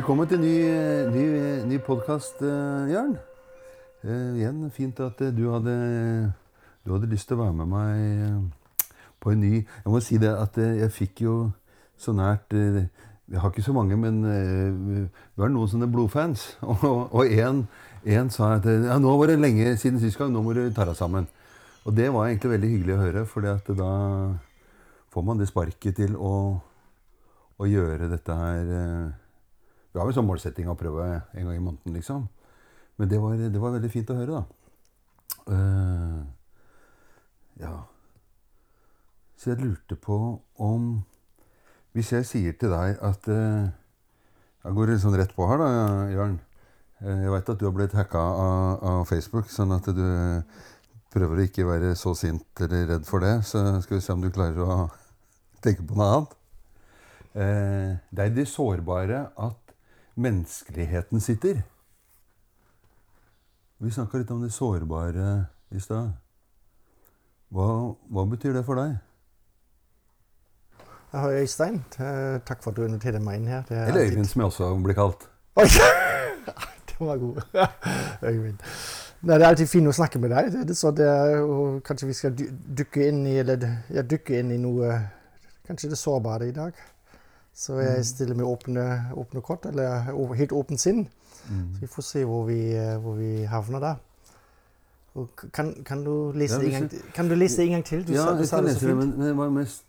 Velkommen til ny, ny, ny podkast, Jørn. Uh, igjen fint at eh, du hadde, du hadde lyst til å være med meg eh, på en ny Jeg må si det at eh, jeg fikk jo så nært eh, Jeg har ikke så mange, men eh, vi har noen sånne blodfans. Og, en sa at eh, ja, nå var det lenge siden sist gang, nå må du ta deg sammen. Og det var egentlig veldig hyggelig å høre, for da får man det sparket til å, å gjøre dette her eh, Vi har jo sånn målsetting å prøve en gang i måneden, liksom. Men det var, det var veldig fint å høre, da. Uh, ja Så jeg lurte på om Hvis jeg sier til deg at uh, Jeg går litt sånn rett på her, da, Jørn. Eh, jeg veit at du har blitt hacka av, av Facebook, sånn at du prøver å ikke være så sint eller redd for det. Så skal vi se om du klarer å tenke på noe annet. Eh, det er de sårbare at menneskeligheten sitter. Vi snakka litt om det sårbare i stad. Hva, hva betyr det for deg? Hei, Øystein. Eh, Takk for at du inviterte meg inn her. Det er Eller Øyvind, Øyvind, som jeg også blir kalt. Oi! det var god. Øyvind. Nei, det er alltid fint å snakke med deg. Det, så det kanskje vi skal dy- dykke inn i, eller, ja, dykke inn i noe Kanskje det sårbare i dag. Så jeg stiller med åpne, åpne kort, eller helt åpent sinn. Mm. Så vi får se hvor vi, eh, hvor vi havner. Og kan, kan, du lese Ja, en gang, kan du lese en gang til? Du ja, sa, du jeg sa kan det lese det, men, jeg var mest,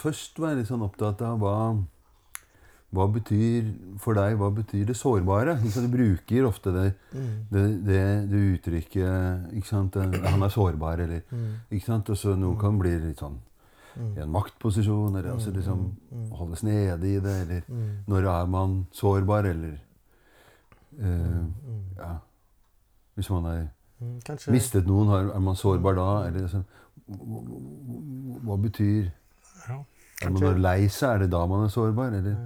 først var jeg litt sånn opptatt av hva hva betyr for deg hva betyr det sårbare? Så? Du bruker ofte det, Mm. det, det, det uttrykket ikke sant? Han er sårbar, eller Mm. ikke sant? Og så noen kan bli litt sånn i en maktposisjon, eller altså liksom holdes nede i det, eller Mm. når er man sårbar, eller uh, Ja. Hvis man har Mm, Kanskje mistet noen, er man sårbar da? Eller altså, hva, betyr ja. Er man lei seg, er det da man er sårbar? Eller?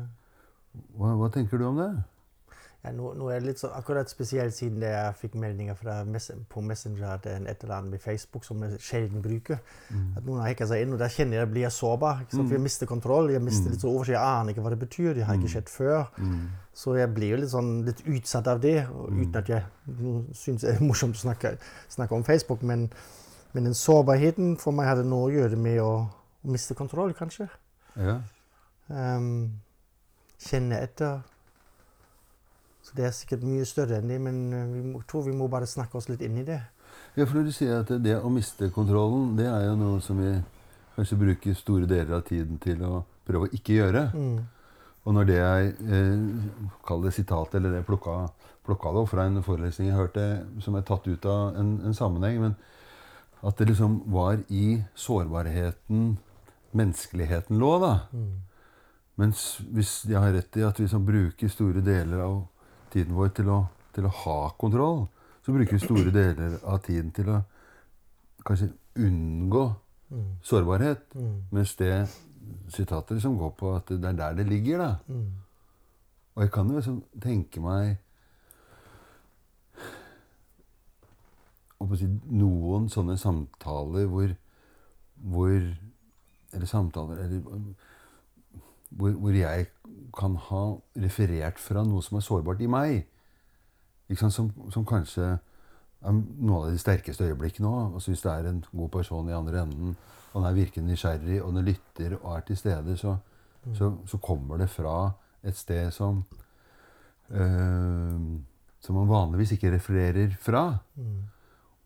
Hva, hva tenker du om det? Ja, nå, nå er det litt så, akkurat spesielt siden jeg fikk meldinger mess på Messenger at det er et eller annet med Facebook som jeg sjelden bruker. At noen har hacka seg inn, og da kjenner jeg at jeg blir sårbar. Ikke sant? For jeg mister kontroll. Jeg mister litt så oversikt. Jeg aner ikke hva det betyr. Det har ikke skjedd før. Så jeg blir jo litt, sånn, litt utsatt av det. Og uten at jeg syns det er morsomt å snakke, snakke om Facebook, men, men den sårbarheten for meg hadde noe å gjøre med å, å miste kontroll, kanskje. Ja. Um, kjenne etter. Så det er sikkert mye større enn det, men eh, vi må, tror vi må bare snakke oss litt inn i det. ja, for du sier at det å miste kontrollen, det er jo noe som vi kanskje bruker store deler av tiden til å prøve å ikke gjøre. Mm. Og når det jeg eh, Kall det sitat, eller det plukka, plukka det opp fra en forelesning jeg hørte, som er tatt ut av en, en sammenheng, men at det liksom var i sårbarheten menneskeligheten lå, da. Mens hvis jeg har rett i at vi som bruker store deler av tiden vår til å, til å ha kontroll, så bruker vi store deler av tiden til å kanskje unngå sårbarhet. Mens det sitatet liksom går på at det er der det ligger, da. Og jeg kan jo liksom tenke meg si, noen sånne samtaler hvor, hvor Eller samtaler eller, hvor, hvor jeg kan ha referert fra noe som er sårbart i meg. Som, som kanskje er noen av de sterkeste øyeblikkene òg. Altså hvis det er en god person i andre enden, og den er virkelig nysgjerrig, og den lytter og er til stede, så, så, så kommer det fra et sted som øh, Som man vanligvis ikke refererer fra.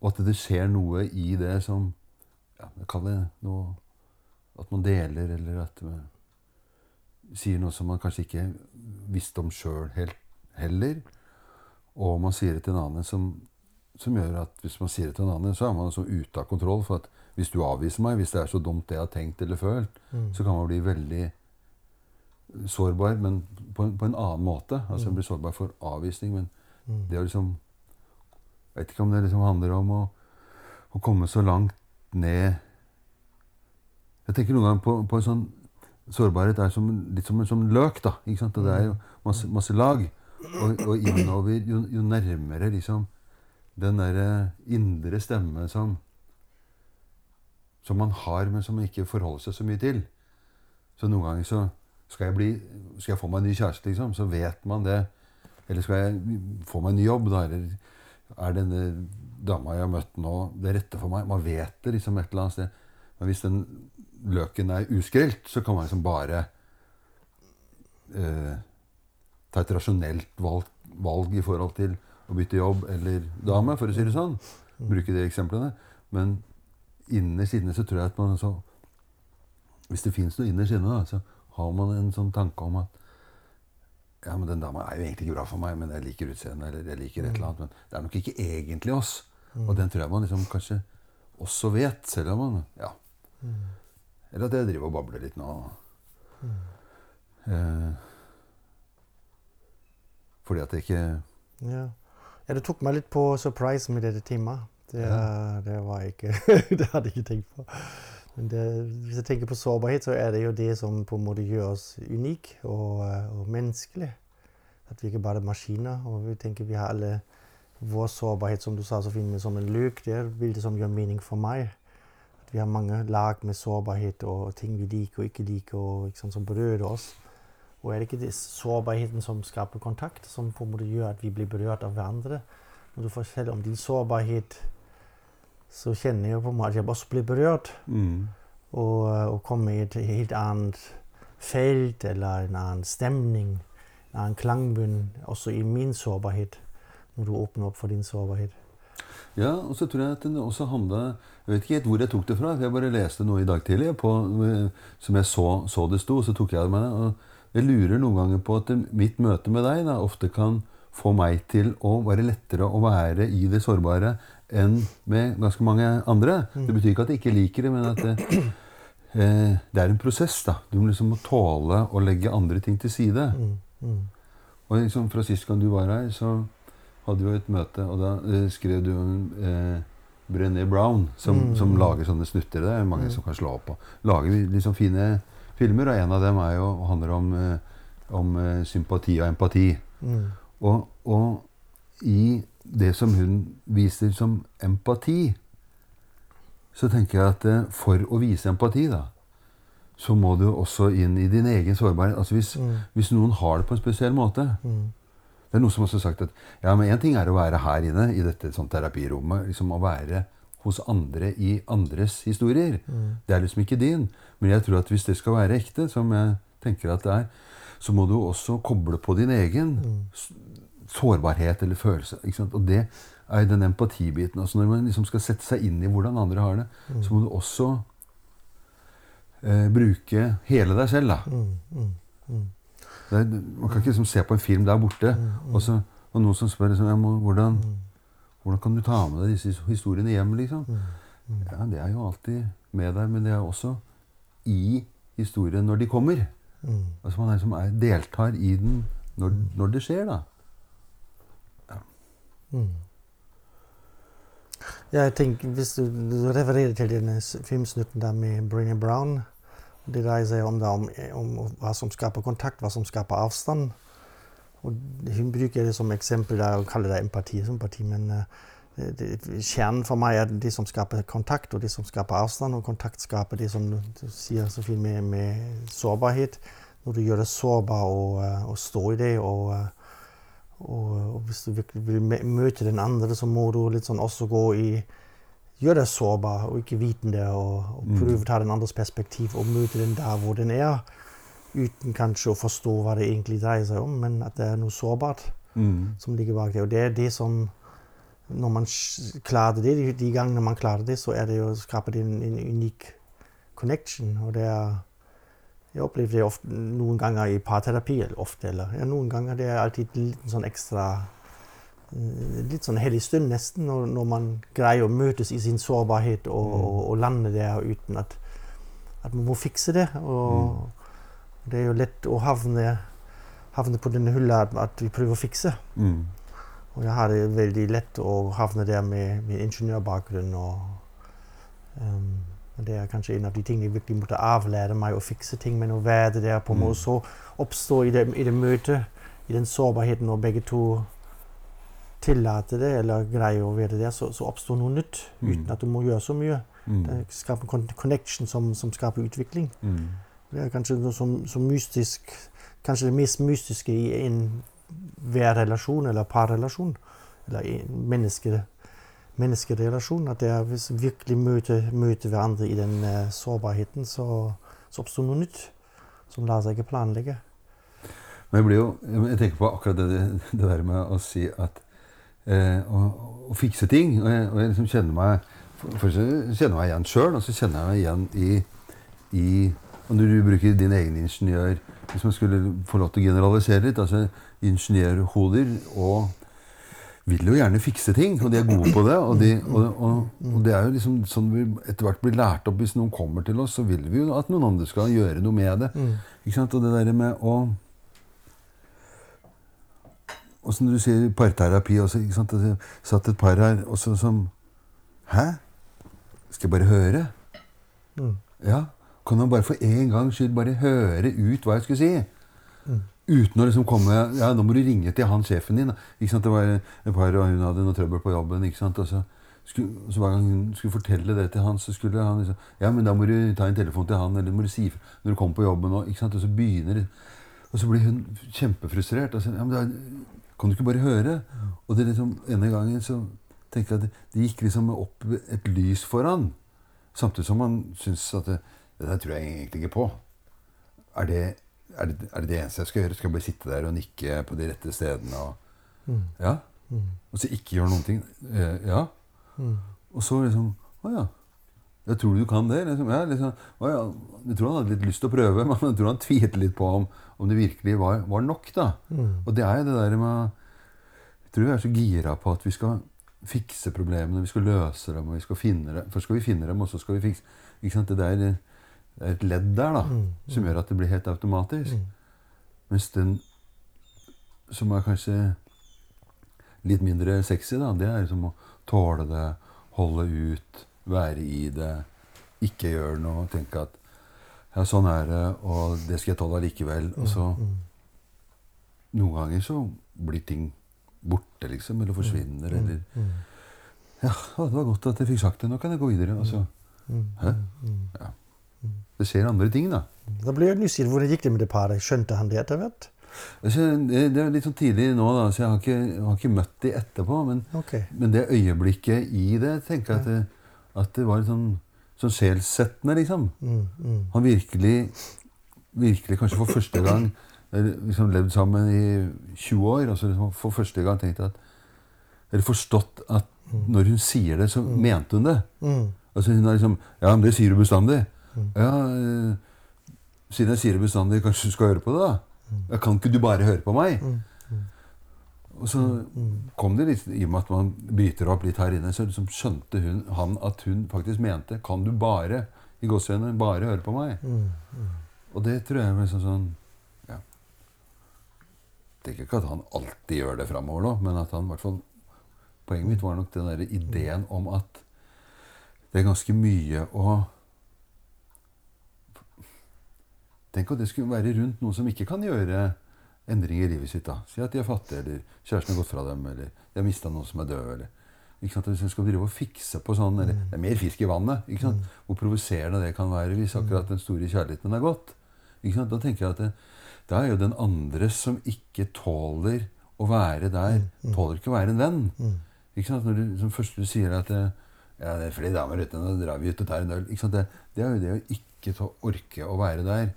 Og at det skjer noe i det som ja, Kall det noe At man deler, eller at man sier noe som man kanskje ikke visste om sjøl heller. Og man sier det til en annen som, som gjør at hvis man sier det til en annen, så er man så ute av kontroll. For at hvis du avviser meg, hvis det er så dumt det jeg har tenkt eller følt, så kan man bli veldig sårbar, men på en, på en annen måte. Altså man blir sårbar for avvisning, men det å liksom Jeg vet ikke om det liksom handler om å, å komme så langt ned Jeg tenker noen ganger på, på en sånn Sårbarhet er som, litt som som løk, da. Ikke sant? Og det er jo masse, masse lag. Og, og innover, jo, jo nærmere liksom den derre indre stemme som som man har, men som man ikke forholder seg så mye til. Så noen ganger så, skal jeg, bli, skal jeg få meg en ny kjæreste, liksom, så vet man det. Eller skal jeg få meg en ny jobb, da? Eller er denne dama jeg har møtt nå, det rette for meg? Man vet det liksom et eller annet sted. Men hvis den løken er uskrelt, så kan man liksom bare eh, ta et rasjonelt valg, valg, i forhold til å bytte jobb eller dame, for å si det sånn. Bruke de eksemplene. Men innerst inne så tror jeg at man så Hvis det fins noe innerst inne, da, så har man en sånn tanke om at ja, men den dama er jo egentlig ikke bra for meg, men jeg liker utseendet, eller jeg liker et eller annet. Men det er nok ikke egentlig oss. Og den tror jeg man liksom kanskje også vet, selv om man Ja. Eller at jeg driver og babler litt nå. Eh, fordi at jeg ikke Ja. ja, det tok meg litt på surprise med dette temaet. Det, Ja. det var jeg ikke Det hadde jeg ikke tenkt på. Men det, hvis jeg tenker på sårbarhet, så er det jo det som på en måte gjør oss unike og, eh, og menneskelige. At vi ikke bare er maskiner. Og vi tenker vi har alle vår sårbarhet, som du sa så fint, som en løk. Det er et bilde som gjør mening for meg. Vi har mange lag med sårbarhet og ting vi liker og ikke liker, og ikke sant, som berører oss. Og er det ikke det sårbarheten som skaper kontakt, som på en måte gjør at vi blir berørt av hverandre? Når du forteller om din sårbarhet, så kjenner jeg på en måte at jeg også blir berørt. mm, Og, og kommer i et helt annet felt eller en annen stemning, en annen klangbunn, også i min sårbarhet, når du åpner opp for din sårbarhet. Ja, og så tror jeg at den også handla Jeg vet ikke helt hvor jeg tok det fra. Jeg bare leste noe i dag tidlig på, som jeg så, så det sto, så tok jeg det med. Og jeg lurer noen ganger på at mitt møte med deg da, ofte kan få meg til å være lettere å være i det sårbare enn med ganske mange andre. Det betyr ikke at jeg ikke liker det, men at det, eh, det er en prosess. da. Du må liksom tåle å legge andre ting til side. Og liksom fra sist gang du var her, så hadde vi jo et møte, og da eh, skrev du eh, Brené Brown, som, Mm. som lager sånne snutter. Det er mange Mm. som kan slå opp og lage liksom fine filmer, og en av dem er jo, handler om, eh, om eh, sympati og empati. mm, Og, og i det som hun viser som empati, så tenker jeg at eh, for å vise empati, da, så må du også inn i din egen sårbarhet. Altså hvis, mm, hvis noen har det på en spesiell måte, mm, det er noen som også har sagt at ja, men én ting er å være her inne i dette sånn terapirommet. liksom Å være hos andre i andres historier. mm, Det er liksom ikke din. Men jeg tror at hvis det skal være ekte, som jeg tenker at det er, så må du også koble på din egen mm, sårbarhet eller følelse. Ikke sant? Og det er den empatibiten. Altså når man liksom skal sette seg inn i hvordan andre har det, så må du også eh, bruke hele deg selv. da. Er, man kan ikke liksom se på en film der borte, og så og noen som spør liksom, må, hvordan, hvordan kan du ta med deg disse historiene hjem. liksom? Ja, Det er jo alltid med deg, men det er også i historien når de kommer. mm. Altså Man er, liksom, er, deltar i den når, når det skjer, da. Mm. Ja, jeg tenker, Hvis du, du refererer til denne filmsnutten der med Brené Brown Det dreier seg om, det om, om hva som skaper kontakt, hva som skaper avstand. Og Hun bruker det som eksempel der, og kaller det empati. sympati, Men eh, det, kjernen for meg er det som skaper kontakt, og det som skaper avstand. Og kontakt skaper det som du, sier så fint med, med sårbarhet. Når du gjør det sårbar og å stå i det. og eh, og, og hvis du vil møte den andre, så må du litt sånn også gå i Gjør deg sårbar og ikke vitende, og, og Mm. prøve å ta den andres perspektiv og møte den der hvor den er. Uten kanskje å forstå hva det egentlig dreier seg om, men at det er noe sårbart Mm. som ligger bak det. Og det er det som Når man klarer det, de, de gangene man klarer det, så er det jo, skaper det en, en unik connection. Og det er Jeg opplever det ofte, noen ganger i parterapi, ofte, eller ja, noen ganger. Det er alltid en liten sånn ekstra Litt sånn hellig stund, nesten, når, når man greier å møtes i sin sårbarhet og, Mm. og, og lande der uten at, at man må fikse det. Og det er jo lett å havne, havne på denne hylla at, at vi prøver å fikse. Mm. Og jeg har det veldig lett å havne der med, min ingeniørbakgrunn. Og, um, det er kanskje en av de tingene jeg virkelig måtte avlære meg å fikse ting, men å være der på en Mm. måte så oppstå i det, i det møtet, i den sårbarheten, når begge to tillater det, eller greier å være der, så, så oppstår noe nytt. Mm. Uten at du må gjøre så mye. Mm. Det skaper en connection som, som skaper utvikling. Mm. Det er kanskje noe som, som mystisk Kanskje det mest mystiske i enhver relasjon eller parrelasjon. Eller menneske, menneskerelasjon. At det er hvis vi virkelig møter, møter hverandre i den uh, sårbarheten, så, så oppstår noe nytt. Som lar seg ikke planlegge. Men jeg blir jo Jeg tenker på akkurat det, det der med å si at eh, og å, fikse ting. Og jeg, og jeg liksom kjenner meg Først kjenner jeg meg igjen sjøl, og så kjenner jeg meg igjen i, i og Når du bruker din egen ingeniør Hvis man skulle få lov til å generalisere litt altså Ingeniørhoder og vil jo gjerne fikse ting, og de er gode på det. Og, de, og, og, og det er jo liksom sånn vi etter hvert blir lært opp. Hvis noen kommer til oss, så vil vi jo at noen andre skal gjøre noe med det. Ikke sant? Og det der med å Og som du sier, parterapi også. ikke sant? Det satt et par her også som Hæ? Skal jeg bare høre? Mm. Ja. Kan man bare for en gangs skyld bare høre ut hva jeg skulle si? Mm. Uten å liksom komme Ja, nå må du ringe til han sjefen din. Ikke sant? Det var et par, og hun hadde noe trøbbel på jobben. ikke sant? Og så, skulle, så hver gang hun skulle fortelle det til han, så skulle han liksom Ja, men da må du ta en telefon til han, eller må du si når du kommer på jobben. nå. ikke sant? og så begynner Og så blir hun kjempefrustrert. Og så, ja, men da, kan du ikke bare høre? Og det liksom, ene gangen så tenker jeg at det, gikk liksom opp et lys foran. Samtidig som man syns at det, det der tror jeg egentlig ikke på. Er det, er, det, er det det eneste jeg skal gjøre? Skal jeg bare sitte der og nikke på de rette stedene? Og, Mm. ja? Og så ikke gjøre noen ting? Eh, ja. Mm. Og så liksom Å ja. Jeg tror du kan det? Liksom, ja, liksom, å ja. Jeg tror han hadde litt lyst til å prøve, men jeg tror han tvilte litt på om, om det virkelig var, var nok. da. Mm. Og det er jo det der med Jeg tror vi er så gira på at vi skal fikse problemene, vi skal løse dem, og vi skal finne dem. Først skal vi finne dem, og så skal vi fikse ikke sant? Det, der, det er et ledd der da, som gjør at det blir helt automatisk. Mens den som er kanskje litt mindre sexy, da, det er liksom å tåle det, holde ut, være i det, ikke gjøre noe, tenke at ja, sånn er det, og det skal jeg tåle allikevel. Og så Noen ganger så blir ting borte, liksom, eller forsvinner, eller Ja, det var godt at jeg fikk sagt det, nå kan jeg gå videre. Og så Hæ? Ja. Det skjer andre ting, da. Da blir jeg nysgjerrig. Hvordan gikk det med det paret? Skjønte han det etter hvert? Altså, det, er litt sånn tidlig nå, da, så jeg har ikke, har ikke møtt de etterpå. Men, okay. men det øyeblikket i det, tenker jeg at at det var litt sånn, sånn sjelsettende, liksom. Mm, mm, Han virkelig, virkelig kanskje for første gang liksom levd sammen i 20 år, og så liksom for første gang tenkt at Eller forstått at når hun sier det, så mente hun det. mm, Altså hun har liksom Ja, men det sier du bestandig. Ja, eh, siden jeg sier det bestandig, kanskje du skal høre på det, da? Kan ikke du bare høre på meg? Og så kom det litt I og med at man bryter opp litt her inne, så liksom skjønte hun, han at hun faktisk mente Kan du bare i gåseøynene bare høre på meg? Og det tror jeg er liksom sånn ja. Tenker ikke at han alltid gjør det framover nå, men at han i Poenget mitt var nok den der ideen om at det er ganske mye å Tenk at det skulle være rundt noen som ikke kan gjøre endringer i livet sitt. da. Si at de er fattige, eller kjæresten har gått fra dem, eller de har mista noen som er død. eller ikke sant? Hvis en skal drive og fikse på sånn, eller Det er mer fisk i vannet. ikke sant? Hvor provoserende det kan være hvis akkurat den store kjærligheten er gått. Ikke sant? Da tenker jeg at det, det er jo den andre som ikke tåler å være der, tåler ikke å være en venn. Ikke sant? Når du, som først du sier at det, ja, det er flere damer ute, nå drar vi ut og tar en øl. Ikke sant? Det, det er jo det å ikke orke å være der.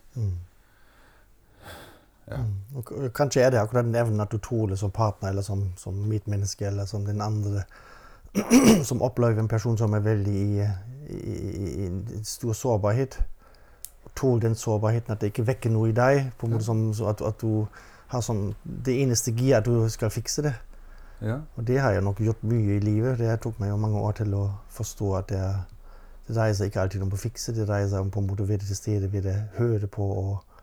Ja. Og kanskje er det akkurat den evnen at du tåler som partner eller som, som medmenneske eller som den andre som opplever en person som er veldig i, i, i, i stor sårbarhet. Tål den sårbarheten, at det ikke vekker noe i deg. på en måte som, så at, at du har sånn, Det eneste gir at du skal fikse det. Ja. Og det har jeg nok gjort mye i livet. Det tok meg jo mange år til å forstå at det, det dreier seg ikke alltid om å fikse, det dreier seg om på en måte å være til stede, være høre på og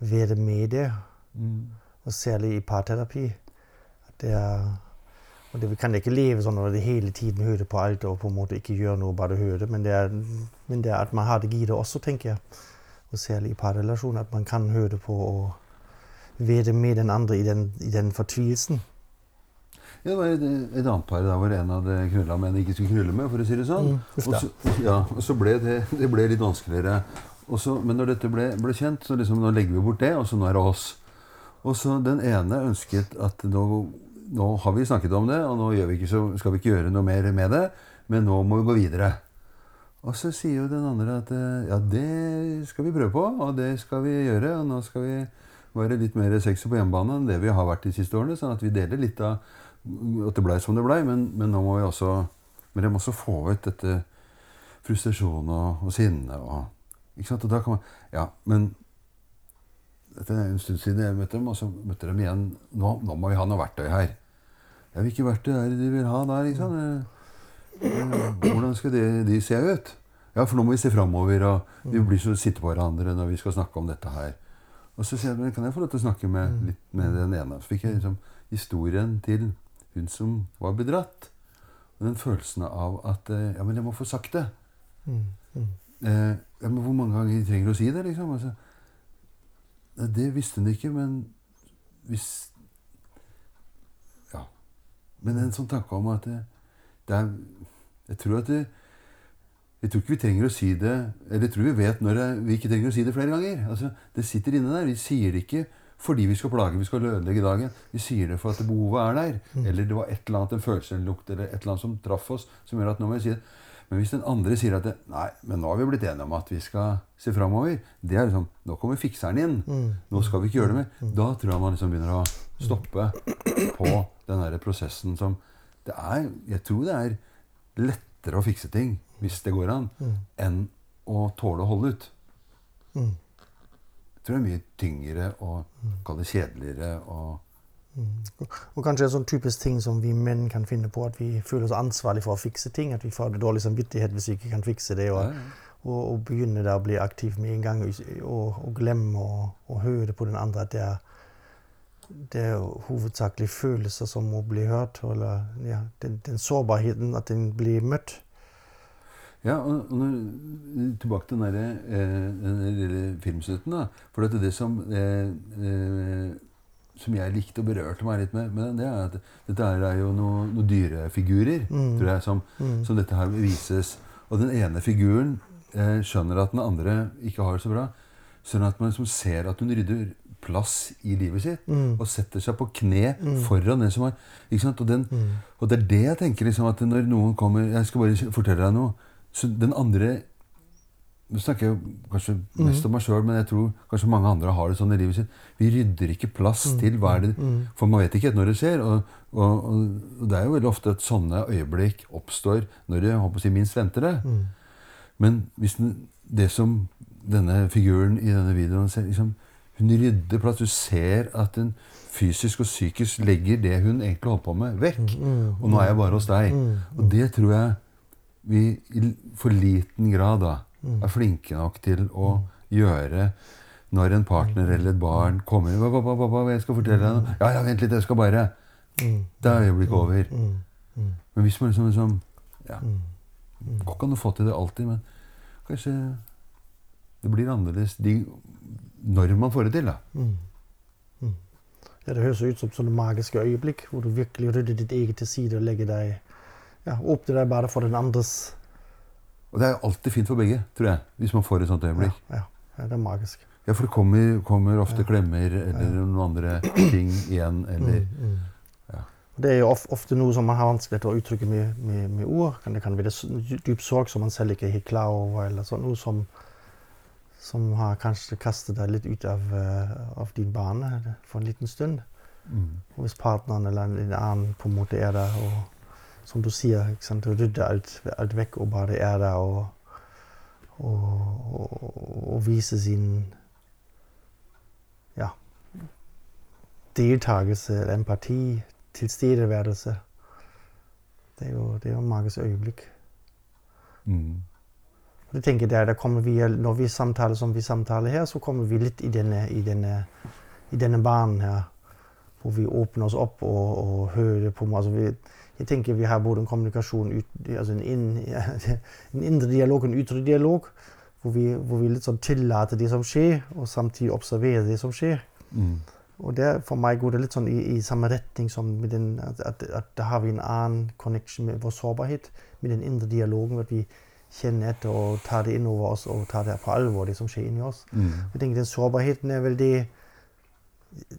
være med det. Mm. Og særlig i parterapi. At det er, og det, vi kan ikke leve sånn at det hele tiden hører på alt og på en måte ikke gjør noe, bare høre. Men det er, men det er at man har det giret også, tenker jeg. Og særlig i parrelasjoner. At man kan høre på og være med den andre i den, i den fortvilelsen. Ja, det var et, et annet par der hvor en hadde knulla med en ikke skulle knulle med, for å si det sånn. Mm, og, så, ja, og så ble det, det ble litt vanskeligere og så, men når dette ble, ble kjent, så liksom, nå legger vi bort det, og så nå er det oss. Og så den ene ønsket at nå, nå har vi snakket om det, og nå vi ikke, skal vi ikke gjøre noe mer med det, men nå må vi gå videre. Og så sier jo den andre at ja, det skal vi prøve på, og det skal vi gjøre. Og nå skal vi være litt mer sexy på hjemmebane enn det vi har vært de siste årene. Sånn at vi deler litt av at det blei som det blei, men, men, nå må vi også Men jeg må også få ut dette frustrasjon og, og sinne og Ikke sant? Og da kan man Ja, men dette er en stund siden jeg møtte dem, og så møtte dem igjen. Nå, nå må vi ha noe verktøy her. Ja, hvilke verktøy er det de vil ha der? Ikke sant? Hvordan skal de, de se ut? Ja, for nå må vi se framover, og vi blir så sitte på hverandre når vi skal snakke om dette her. Og så sier jeg kan jeg få lov til å snakke med, litt med den ene. Så fikk jeg liksom historien til hun som var bedratt. Og den følelsen av at eh, Ja, men jeg må få sagt det. Eh, ja, men hvor mange ganger trenger du å si det, liksom? Altså, det visste hun ikke, men hvis Ja. Men en sånn tanke om at det, det er Jeg tror at det, jeg tror ikke vi trenger å si det Eller jeg tror vi vet når det, vi ikke trenger å si det flere ganger. Altså, det sitter inne der. Vi sier det ikke fordi vi skal plage, vi skal ødelegge dagen. Vi sier det for at behovet er der. Mm. Eller det var et eller annet, en følelse, en lukt eller et eller annet som traff oss, som gjør at nå må vi si det. Men hvis den andre sier at det, nei, men nå har vi blitt enige om at vi skal se framover Det er liksom Nå kommer fikseren inn. Mm. Nå skal vi ikke gjøre det mer. Mm. Da tror jeg man liksom begynner å stoppe på den der prosessen som det er Jeg tror det er lettere å fikse ting hvis det går an, mm. enn å tåle å holde ut. Jeg tror det er mye tyngre og kall det kjedeligere. og. Og kanskje en sånn typisk ting som vi menn kan finne på, at vi føler oss ansvarlig for å fikse ting. At vi får dårlig samvittighet hvis vi ikke kan fikse det. Og, og, og begynne da å bli aktiv med en gang og, og glemme å høre på den andre. at det er det er hovedsakelig følelser som må bli hørt. Eller ja, den, den, sårbarheten, at den blir møtt. Ja, og, og tilbake til den, der, eh, den lille filmstøtten. da, For det, det som, eh, eh, som jeg likte og berørte meg litt med, med det er at dette er jo noen noe dyrefigurer mm. tror jeg, som, mm. som, dette her vises. Og den ene figuren eh, skjønner at den andre ikke har det så bra. Sånn at man liksom ser at hun rydder plass i livet sitt mm. og setter seg på kne mm. foran den som har? Og, den, mm. og det er det jeg tenker liksom at når noen kommer Jeg skal bare fortelle deg noe. Så den andre Nå snakker jeg kanskje mest om meg sjøl, men jeg tror kanskje mange andre har det sånn i livet sitt. Vi rydder ikke plass mm. til hva er det mm. For man vet ikke helt når det skjer. Og, og, og, det er jo veldig ofte at sånne øyeblikk oppstår når du håper å si, minst venter det. Mm. Men hvis den, det som denne figuren i denne videoen ser liksom, Hun rydder plass. Du ser at hun fysisk og psykisk legger det hun egentlig holder på med, vekk. Og nå er jeg bare hos deg. Og det tror jeg vi i for liten grad da, mm. Er flinke nok til å mm. gjøre når en partner eller et barn kommer inn 'Jeg skal fortelle deg noe.' 'Ja, ja, vent litt, jeg skal bare' Da er øyeblikket over. Men hvis man liksom, liksom ja, Går ikke an å få til det alltid, men kanskje det blir annerledes de, når man får det til, da. Ja, Det høres ut som sånne magiske øyeblikk hvor du virkelig rydder ditt eget til side og legger deg ja, åpner deg bare for den andres Og det er alltid fint for begge, tror jeg, hvis man får et sånt øyeblikk. Ja, ja det er magisk. Ja, for det kommer, kommer ofte klemmer eller noen andre ting igjen, eller mm, mm. Det er jo ofte noe som man har vanskelig til å uttrykke med, med, med ord. Det kan være dyp sorg som man selv ikke er klar over, eller sånn, noe som, som har kanskje kastet deg litt ut av, uh, av din bane for en liten stund. Mm. Hvis partneren eller en annen på en måte er der og som du sier, ikke sant? rydde alt, alt vekk og bare er der og, og, og, og vise sin ja, deltakelse, empati, tilstedeværelse. Det er jo, det er jo Markeds øyeblikk. Mm. Det tenker jeg der kommer vi, Når vi samtaler som vi samtaler her, så kommer vi litt i denne, i denne, i denne banen her. Hvor vi åpner oss opp og, og hører på altså vi, jeg tenker vi har både en kommunikasjon, altså en, inn, en, indre dialog og en ytre dialog. Hvor vi, hvor vi litt sånn tillater det som skjer, og samtidig observerer det som skjer. Mm. Og der, For meg går det litt sånn i, i samme retning som med den, at, at, at, da har vi en annen connection med vår sårbarhet. Med den indre dialogen. At vi, kjenner etter og tar det inn over oss og tar det på alvor, det som skjer inni oss. Mm. Jeg tenker Den sårbarheten er vel det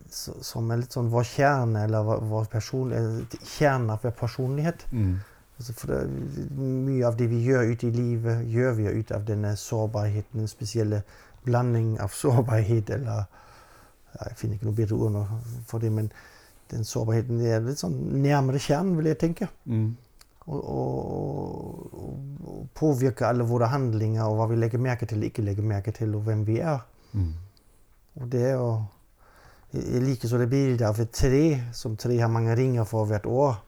som er litt sånn vår kjerne, eller vår, person, kjerne av vår personlighet. Mm. Altså for det, mye av det vi gjør ute i livet, gjør vi ut av denne sårbarheten. En spesielle blanding av sårbarhet eller Jeg finner ikke noe bedre ord for det, men den sårbarheten det er litt sånn nærmere kjernen, vil jeg tenke. Mm. Og, og, og, og påvirker alle våre handlinger og hva vi legger merke til ikke legger merke til, og hvem vi er. Mm. Og det er jo Jeg liker så det bildet av et tre, som tre har mange ringer for hvert år.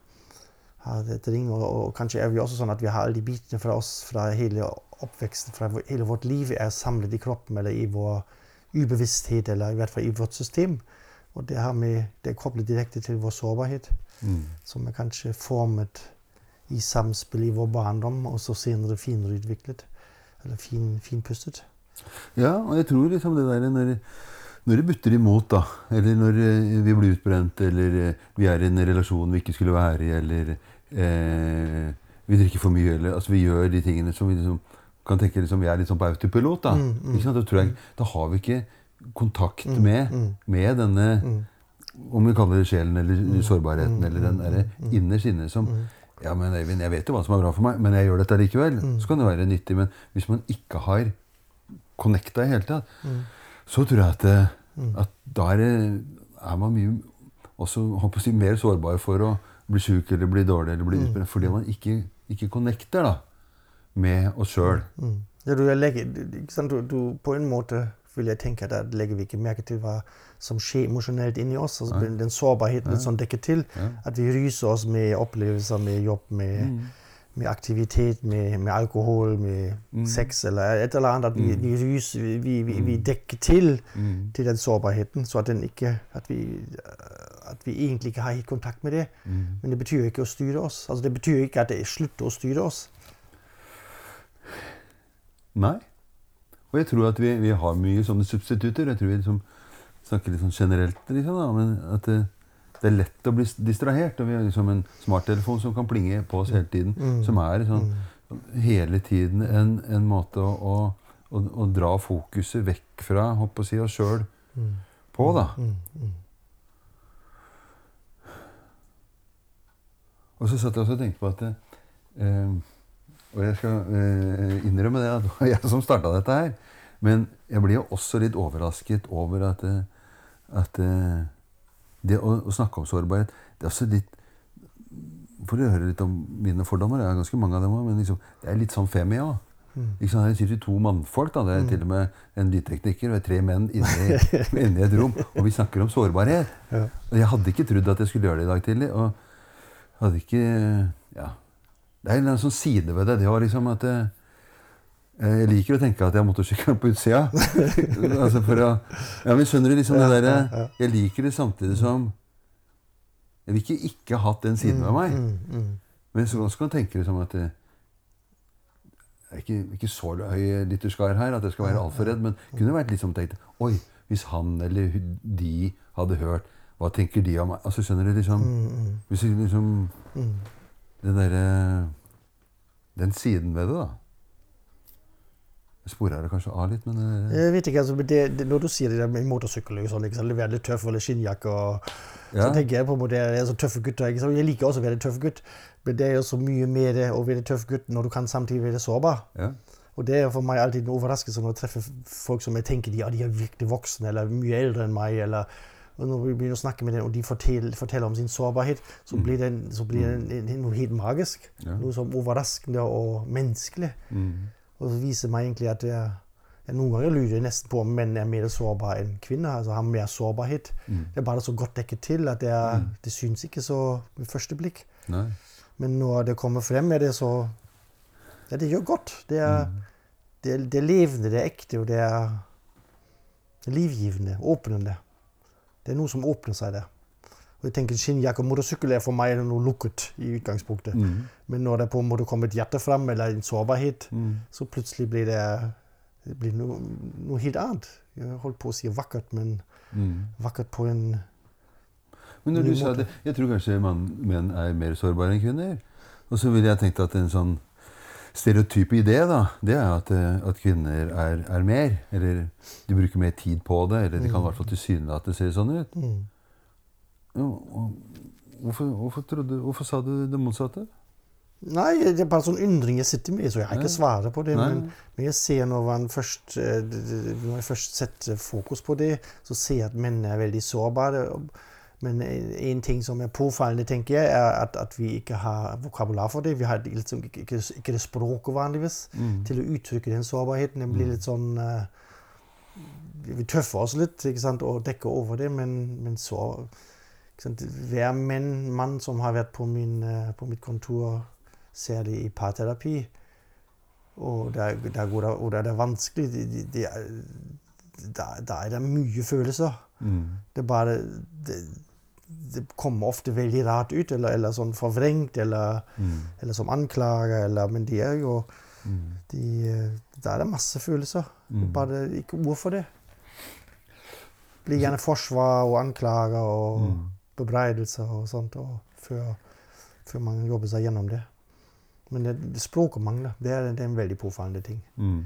Har et ring, og, og kanskje er vi også sånn at vi har alle de bitene fra oss fra hele oppveksten, fra hele vårt liv er samlet i kroppen eller i vår ubevissthet, eller i hvert fall i vårt system. Og det, har vi, det er koblet direkte til vår sårbarhet, Mm. som er kanskje formet i samspill i vår barndom, og så senere finere utviklet. Eller fin, finpustet. Ja, og jeg tror liksom det der når, når det butter imot, da, eller når eh, vi blir utbrent, eller eh, vi er i en relasjon vi ikke skulle være i, eller eh, vi drikker for mye, eller altså vi gjør de tingene som vi liksom kan tenke liksom, vi er litt sånn på autopilot, da. Mm, mm? Da, tror jeg, da har vi ikke kontakt Mm, med, mm, med denne, mm, om vi kaller det sjelen eller Mm, sårbarheten, mm, eller den mm, derre mm. innerst inne som mm, Ja, men Eivind, jeg vet jo hva som er bra for meg, men jeg gjør dette likevel. Mm. Så kan det være nyttig. Men hvis man ikke har connecta i hele tatt, mm, så tror jeg at, det, mm. at da er, er man mye også håper jeg mer sårbar for å bli sjuk eller bli dårlig eller bli Mm. utbrent. Fordi man ikke, ikke connecter da, med oss sjøl. Mm. Ja, du, legger, du- Du, du, på en måte vil jeg tenke at da legger vi ikke merke til hva som skjer emosjonelt inni oss. Altså, den sårbarheten ja. sånn dekket til. Ja. At vi ryser oss med opplevelser, med jobb, med, Mm. Med aktivitet, med, med alkohol, med Mm. sex eller et eller annet. At vi, Mm. vi, rys, vi, vi, Mm. dekker til Mm. til den sårbarheten, så at, den ikke, at, vi, at vi egentlig ikke har helt kontakt med det. Mm. Men det betyr ikke å styre oss. Altså, det betyr ikke at det slutter å styre oss. Nei. Og jeg tror at vi, vi har mye sånne substitutter. Jeg tror vi liksom snakker litt sånn generelt, liksom, da, men at det, er lett å bli distrahert. Og vi har liksom en smarttelefon som kan plinge på oss hele tiden. Mm. Som er sånn Mm. hele tiden en, en måte å, å, å, dra fokuset vekk fra håper å si, oss sjøl Mm. på. da. Mm. Mm. Og så satt jeg også og tenkte på at eh, Og jeg skal eh, innrømme det at det var jeg som starta dette her. Men jeg blir jo også litt overrasket over at, at eh, det å, å snakke om sårbarhet Det er også litt For å høre litt om mine fordommer, jeg har ganske mange av dem òg, men liksom, det er litt sånn femi òg. Mm. Ikke sant? Her sitter to mannfolk, da. det er Mm. til og med en lydtekniker og tre menn inne i, inne i et rom, og vi snakker om sårbarhet. Ja. Og jeg hadde ikke trodd at jeg skulle gjøre det i dag tidlig. Og hadde ikke Ja. Det er en sånn side ved det. Det var liksom at eh, Jeg liker å tenke at jeg har motorsykkelen på utsida. altså for å Ja, men skjønner du liksom det der derre. Jeg liker det samtidig som Jeg vil ikke ikke ha hatt den siden ved meg. Mm, mm, Men så kan man tenke liksom at det jeg er ikke, ikke så høy litterskar her at jeg skal være altfor redd, men kunne vært liksom tenkt Oi, hvis han eller de hadde hørt, hva tenker de om meg? Altså, skjønner du liksom mm, mm, Hvis liksom mm. Den derre Den siden ved det, da. Jeg sporer det kanskje av litt, men Jeg vet ikke, altså, det, det, Når du sier det der med motorsykkel og sånn, liksom, veldig tøff eller skinnjakke og ja. Så tenker jeg på en måte, det er så tøffe gutter. Ikke sant? Jeg liker også å være tøff gutt, men det er jo så mye mer det å være tøff gutt når du kan samtidig være sårbar. ja. Og det er for meg alltid en overraskelse når jeg treffer folk som jeg tenker de, ja, de er virkelig voksne eller mye eldre enn meg. eller og når vi begynner å snakke med dem, og de forteller, forteller om sin sårbarhet, så Mm. blir det, så blir det en, noe helt magisk. Ja. Noe som overraskende og menneskelig. Mm. Og det viser meg egentlig at jeg, jeg noen ganger lurer jeg nesten på om menn er mer sårbare enn kvinner. altså har mer sårbarhet. Mm. Det er bare så godt dekket til at det, er, Mm. det syns ikke så ved første blikk. Nei. Men når det kommer frem, er det så Ja, det gjør godt. Det er, Mm. det det er levende, det er ekte, og det er livgivende, åpnende. Det er noe som åpner seg der. Og jeg tenker Skinnjakke og motorsykkel er for meg noe lukket i utgangspunktet. Mm. Men når det på en måte kommer et hjerte fram, eller en sårbarhet, Mm. så plutselig blir det, det blir noe, noe helt annet. Jeg holdt på å si vakkert, men Mm. vakkert på en Men når du sa det, jeg tror kanskje man, menn er mer sårbare enn kvinner. Og så ville jeg tenkt at en sånn stereotype idé, da, det er at, eh, at kvinner er, er mer. Eller de bruker mer tid på det. Eller de kan i hvert fall tilsynelatende se sånn ut. Mm. Hvorfor, hvorfor, trodde, hvorfor sa du det motsatte? Nei, det er bare sånn undring jeg sitter med, så jeg har ikke svaret på det. Men, men jeg ser når, man først, eh, når jeg først setter fokus på det, så ser jeg at menn er veldig sårbare. Men en ting som er påfallende, tenker jeg, er at, at vi ikke har vokabular for det. Vi har liksom ikke, ikke, ikke det språket vanligvis Mm. til å uttrykke den sårbarheten. Den blir litt sånn uh, Vi tøffer oss litt og dekker over det, men, men så Hver menn, mann som har vært på, min, eh, på mitt kontor, ser det i parterapi. Og der, der, går det, og der er det vanskelig. Det, det, det er, der, der er det mye følelser. Mm. Det bare det, det kommer ofte veldig rart ut, eller, eller sånn forvrengt, eller, Mm. eller som anklager, eller Men de er jo Mm. de, eh, Der er det masse følelser. Mm. Bare ikke ord for det. Blir gjerne forsvar og anklager og Mm. Bebreidelser og sånt og før, før man jobber seg gjennom det. Men det, det språket mangler. Det er, det er en veldig påfallende ting. Mm.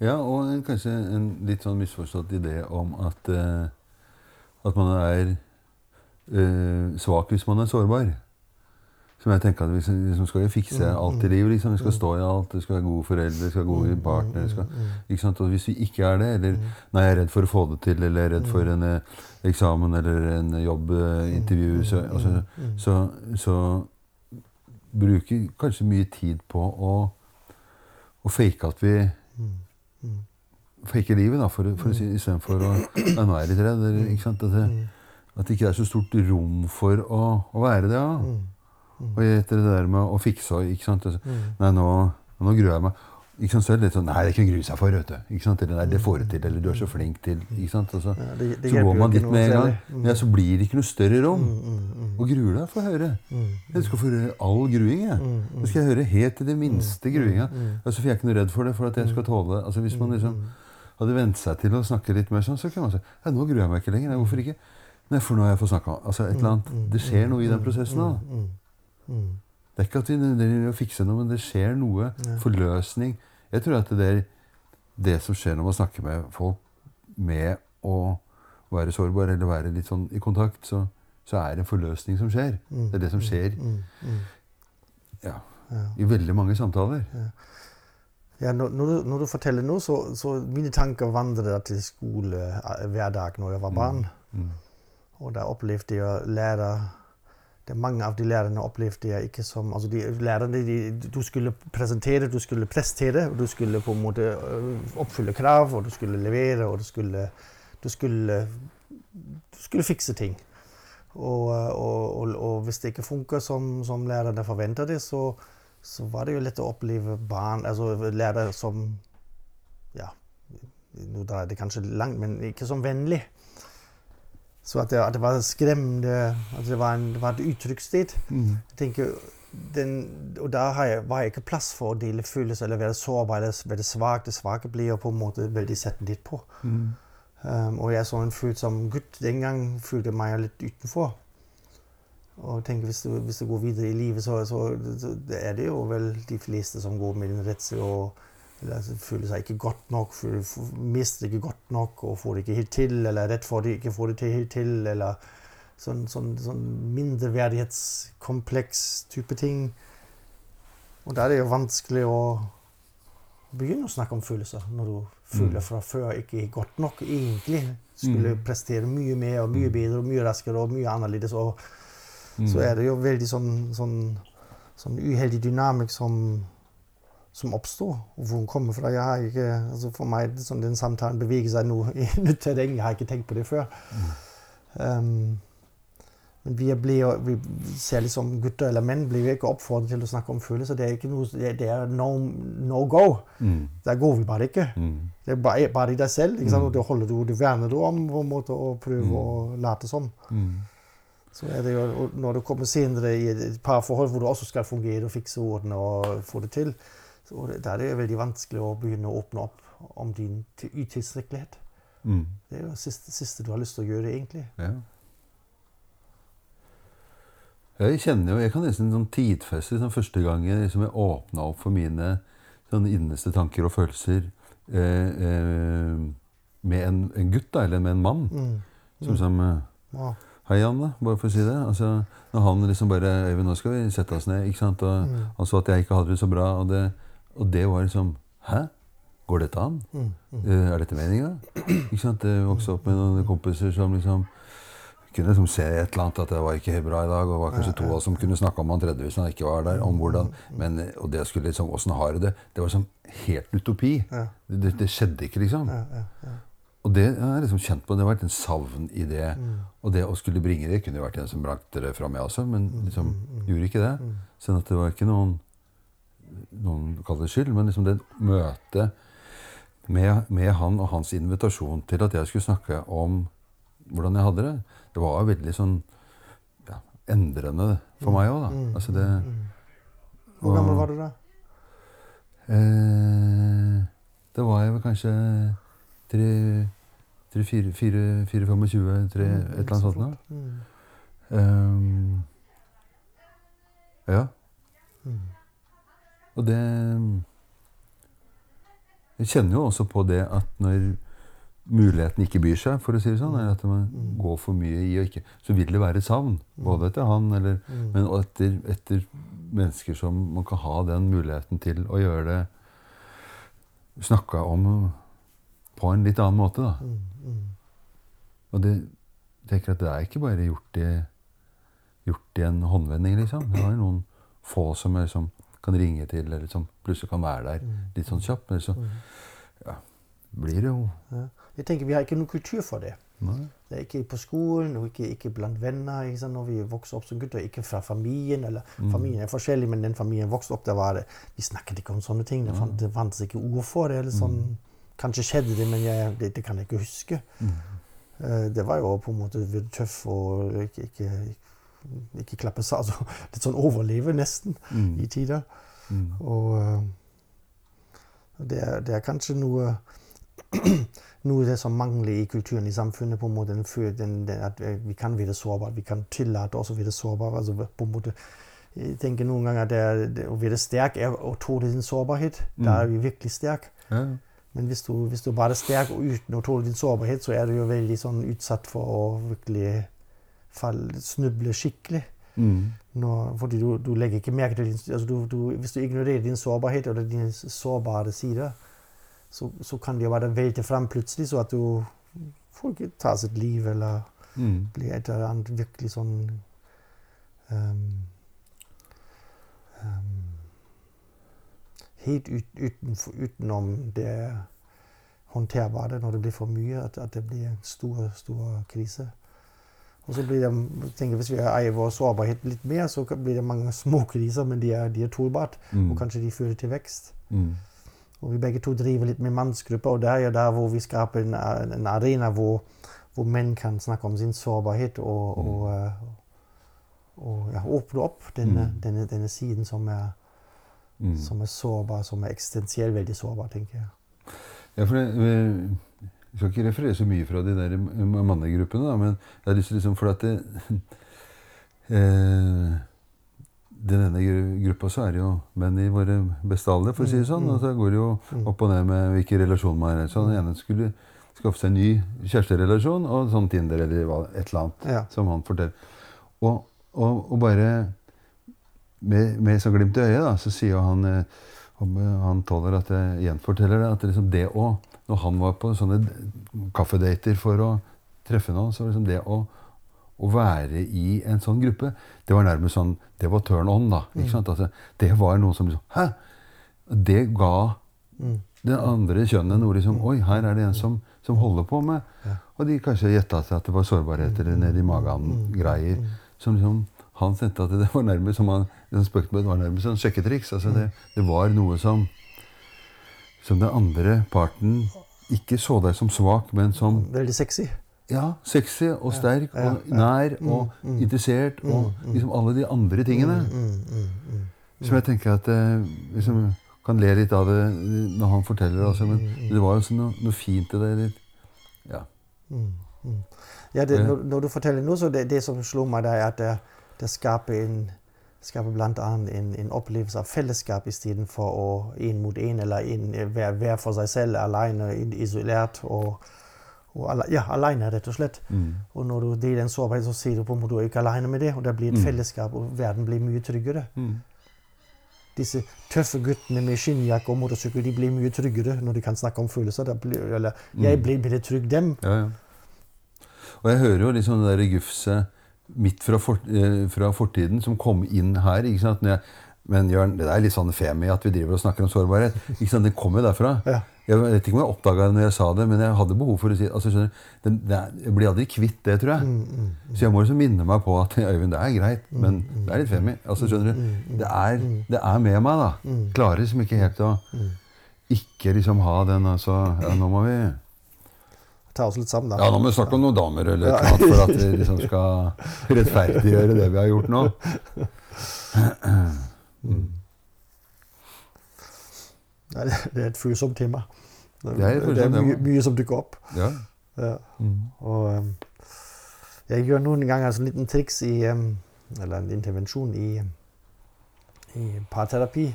Ja, og en- kanskje en litt sånn misforstått idé om at, eh, at man er eh, svak hvis man er sårbar. Som jeg tenker at Vi liksom skal jo fikse Mm, alt i mm, livet. liksom, Vi skal mm. stå i alt, Vi skal være gode foreldre, vi skal være gode partnere. Skal, ikke sant? Og hvis vi ikke er det, eller nei, jeg er redd for å få det til, eller jeg er redd for en eh, eksamen eller en jobbintervju, Mm, så, altså, så, så bruker kanskje mye tid på å, å fake at vi fake livet, da, for, for å si, istedenfor å ja, nå er jeg litt redd. Eller, ikke sant? At, det, at det ikke er så stort rom for å, å være det. Ja. Mm, mm, Og etter det der med å fikse og ikke sant? Altså, mm. Nei, nå, nå gruer jeg meg. Ikke sant? Så er det litt sånn Nei, det er ikke å grue seg for, vet du. Ikke sant? Eller nei, det får du til. Eller du er så flink til. Ikke sant? Og så, Ja, det, det så går man dit med en gang. Mm, Ja, så blir det ikke noe større rom. mm, mm, mm, Og gruer deg for å høre. mm, Jeg skal få høre all gruing, jeg. mm, Nå skal jeg høre helt til det minste gruinga. mm, Altså, for jeg er ikke noe redd for det, for at jeg skal tåle. Altså, hvis man liksom mm, hadde vent seg til å snakke litt mer sånn, så kunne man si ja, nå gruer jeg meg ikke lenger. Nei, hvorfor ikke? Nei, for nå har jeg fått snakka altså, et eller annet. Det skjer noe i den prosessen. da. Mm, mm, mm. Det er ikke at vi nødvendigvis å fikse noe, men det skjer noe. Ja. Forløsning. Jeg tror at det er det som skjer når man snakker med folk med å være sårbar eller være litt sånn i kontakt, så, så er det en forløsning som skjer. Mm, Det er det som skjer mm, mm, ja, ja. i veldig mange samtaler. Ja, når, når, du, når du forteller nå, så, så mine tanker vandret til skole eh, hver dag når jeg var barn. Mm. Og da opplevde jeg å lære det er Mange av de lærerne opplevde jeg ikke som altså de lærerne, de, Du skulle presentere, du skulle prestere, og du skulle på en måte øh, oppfylle krav, og du skulle levere, og du skulle, du skulle, du skulle fikse ting. Og, og, og, og hvis det ikke funker som, som lærerne forventer det, så, så var det jo lett å oppleve barn, altså lærere som Ja, nå dreier det kanskje langt, men ikke som vennlig. Så at det, at det var skremmende at det var, en, det var et uttrykkssted. Mm. Jeg tenker, den, og har jeg, var jeg ikke plass for å dele følelser eller være sårbar eller være svak. Det svake blir jeg på en måte veldig sett litt på. Mm. Um, og jeg som en følsom gutt den gang følte meg litt utenfor. Og tenker, hvis du, hvis du går videre i livet, så, så, så er det jo vel de fleste som går med en redselen og altså, føler seg ikke godt nok, føler, mister ikke godt nok og får det ikke helt til, eller er redd for det ikke får det til helt til, eller sånn, sånn, sånn mindreverdighetskompleks type ting. Og da er det jo vanskelig å begynne å snakke om følelser når du føler fra før ikke er godt nok egentlig. Skulle Mm. prestere mye mer og mye bedre og mye raskere og mye annerledes. Og Mm. så er det jo veldig sånn, sånn, sånn uheldig dynamikk som, som oppstår. Og hvor den kommer fra. Jeg har ikke, altså for meg sånn, den samtalen beveger seg nå i nytt terreng. Jeg har ikke tenkt på det før. Um, men vi, blir, vi, ser liksom gutter eller menn, blir ikke oppfordret til å snakke om følelser. Det er, ikke noe, det det er no, no go. Mm. Der går vi bare ikke. Mm. Det er bare, bare i deg selv. Ikke sant? Mm. Og det holder du, det verner du om på en måte, og prøver Mm. å late som. Mm. Så er det jo, når du kommer senere i et parforhold hvor du også skal fungere og fikse ordene og få det til, så det- da er det veldig vanskelig å begynne å åpne opp om din til- utilstrekkelighet. Mm. Det er jo det siste, siste du har lyst til å gjøre, egentlig. Ja. Jeg kjenner jo, jeg kan nesten sånn tidfeste sånn første gangen liksom jeg åpna opp for mine sånn innerste tanker og følelser eh, eh, med en, en, gutt, da, eller med en mann. Mm. Som som eh, ja. Hei, Janne, bare for å si det. Altså, når han liksom bare Øyvind, nå skal vi sette oss ned. ikke sant? Og Mm. han så at jeg ikke hadde det så bra. Og det, og det var liksom Hæ? Går dette an? Mm. mm. er dette meninga? Jeg vokste opp med noen kompiser som liksom kunne liksom se et eller annet at det var ikke bra i dag. Og det var kanskje to av oss som kunne snakke om han tredje hvis han ikke var der. om hvordan, men, eh, Og det skulle liksom, åssen har du det? Det var liksom helt utopi. Det, det skjedde ikke, liksom. Ja, ja, ja. Og det har liksom kjent på. Det har vært en savn i det. Mm. Og det å skulle bringe det kunne jo vært en som brakte det fra meg også, men liksom gjorde ikke det. Sånn at det var ikke noen noen kaller det skyld, men liksom det møtet med, med han og hans invitasjon til at jeg skulle snakke om hvordan jeg hadde det, det var veldig sånn ja, endrende for meg òg, da. Altså det Hvor gammel var du da? Eh, da var jeg vel kanskje tre, tre fire, fire, fire 25, tre, et eller annet sånt. da. Um, Ehm, ja. Mm. Og det Jeg kjenner jo også på det at når muligheten ikke byr seg, for å si det sånn, eller at man går for mye i og ikke Så vil det være savn. Både etter han, eller, men og etter, etter mennesker som man kan ha den muligheten til å gjøre det Snakka om på en litt annen måte, da. Mm. Mm. Og det tenker at det er ikke bare gjort i, gjort i en håndvending, liksom. Det jo noen få som er liksom kan ringe til, eller som plutselig kan være der litt sånn kjapt. Men så ja, blir det jo Ja. Jeg tenker Vi har ikke noen kultur for det. Nei. Det er ikke på skolen, og ikke, ikke blant venner. Ikke? Når vi vokser opp som gutter, ikke fra familien. eller Familien er forskjellig, men den familien vokste opp, der var det Vi snakket ikke om sånne ting. Det, fant, det fantes ikke ord for det. eller sånn. Kanskje skjedde det, men jeg, det, det kan jeg ikke huske. Mm. Det var jo på en måte tøff og ikke, ikke, ikke klappe seg. Altså, litt sånn overleve, nesten, i tider. Mm. Og eh, det, er, det er kanskje noe noe det som mangler i kulturen i samfunnet. på en måte, den, den, At eh, vi kan være sårbare. Vi kan tillate oss å være sårbare. altså på en måte, jeg tenker noen ganger at det, er- det, å være sterk er å tåle din sårbarhet. Da er vi virkelig sterk. Ja. Men hvis du, hvis du bare er sterk og uten å tåle din sårbarhet, så er du jo veldig sånn utsatt for å virkelig falle, snuble skikkelig. Mm. Når, fordi du, du legger ikke merke til din, altså du, du, Hvis du ignorerer din sårbarhet eller dine sårbare sider, så, så kan det bare velte fram plutselig, så at du får ikke ta sitt liv eller Mm. blir et eller annet virkelig sånn um, um, Helt ut, utenfor, utenom det håndterbare når det blir for mye, at, at det blir en stor, stor krise. Og så blir jeg tenker Hvis vi eier vår sårbarhet litt mer, så blir det mange små kriser, men de er, de er tålbart. Mm. Og kanskje de fører til vekst. Mm. Og vi begge to driver litt med mannsgrupper, og det er jo der hvor vi skaper en, en arena hvor, hvor menn kan snakke om sin sårbarhet og, og, eh, og ja, åpne opp denne, Mm. denne, denne siden som er, Mm. som er sårbar, som er eksistensielt veldig sårbar, tenker jeg. Ja, for det, vi skal ikke referere så mye fra de der mannegruppene, da, men jeg har lyst til liksom For at det, eh, den ene gruppa så er det jo menn i våre beste alder, for å si det sånn. Og så går det jo opp og ned med hvilken relasjon man er i. Så den ene skulle skaffe seg en ny kjæresterelasjon og sånn Tinder eller et eller annet. Ja. Som han forteller. Og, og, og bare med, med så glimt i øyet, da, så sier han eh, eh, han tåler at jeg gjenforteller det, at det, liksom det å Når han var på sånne kaffedater for å treffe noen, så var liksom det å, å være i en sånn gruppe, det var nærmest sånn Det var turn on, da. ikke sant? Altså, det var noe som liksom Hæ? Det ga det andre kjønnet noe liksom Oi, her er det en som, som holder på med Og de kanskje gjetta seg at det var sårbarheter nedi magen-greier. Som liksom Han tenkte at det var nærmest som han liksom spøkte med, det var nærmest sånn sjekketriks. Altså det, det var noe som som den andre parten ikke så deg som svak, men som Veldig sexy. ja, sexy og sterk og nær og interessert og liksom alle de andre tingene. Mm, Som jeg tenker at eh, liksom, kan le litt av det når han forteller. Altså, men det var jo sånn noe, noe fint i det. Litt, ja. Ja, det, når, når du forteller nå, så det, det som slår meg, er at det, det skaper en skaper bl.a. En, en opplevelse av fellesskap istedenfor å én mot én eller en, hver, hver for seg selv, alene, isolert. og, og alle, ja, alene, rett og slett. Mm. Og når du deler den sårbarheten, så sier du på en måte du er ikke alene med det. Og det blir et Mm. fellesskap, og verden blir mye tryggere. Mm. Disse tøffe guttene med skinnjakke og motorsykkel de blir mye tryggere når de kan snakke om følelser. Blir, eller jeg blir, blir trygg dem. Ja, ja. Og jeg hører jo liksom det der gufset midt fra, fort, eh, fra fortiden som kom inn her. ikke jeg, men Jørn, det er litt sånn femi at vi driver og snakker om sårbarhet. ikke sant? Det kom jo derfra. Ja. Jeg vet ikke om jeg oppdaga det når jeg sa det, men jeg hadde behov for å si altså, skjønner, det er, Jeg blir aldri kvitt det, tror jeg. Mm, mm, Så jeg må liksom minne meg på at Øyvind, det er greit, men det er litt femi. Altså, skjønner du? Det er, det er med meg, da. Klarer liksom ikke helt å ikke liksom ha den altså Ja, nå må vi Ta oss litt sammen, da. ja, nå må vi snakke om noen damer eller noe annet for at vi liksom skal rettferdiggjøre det vi har gjort nå. Nei, det- det er et følsomt tema. Det, Det er det er mye, mye som dukker opp. Ja. Ja. Mm. Og um, jeg gjør noen ganger en liten triks i um, Eller en intervensjon i, i parterapi.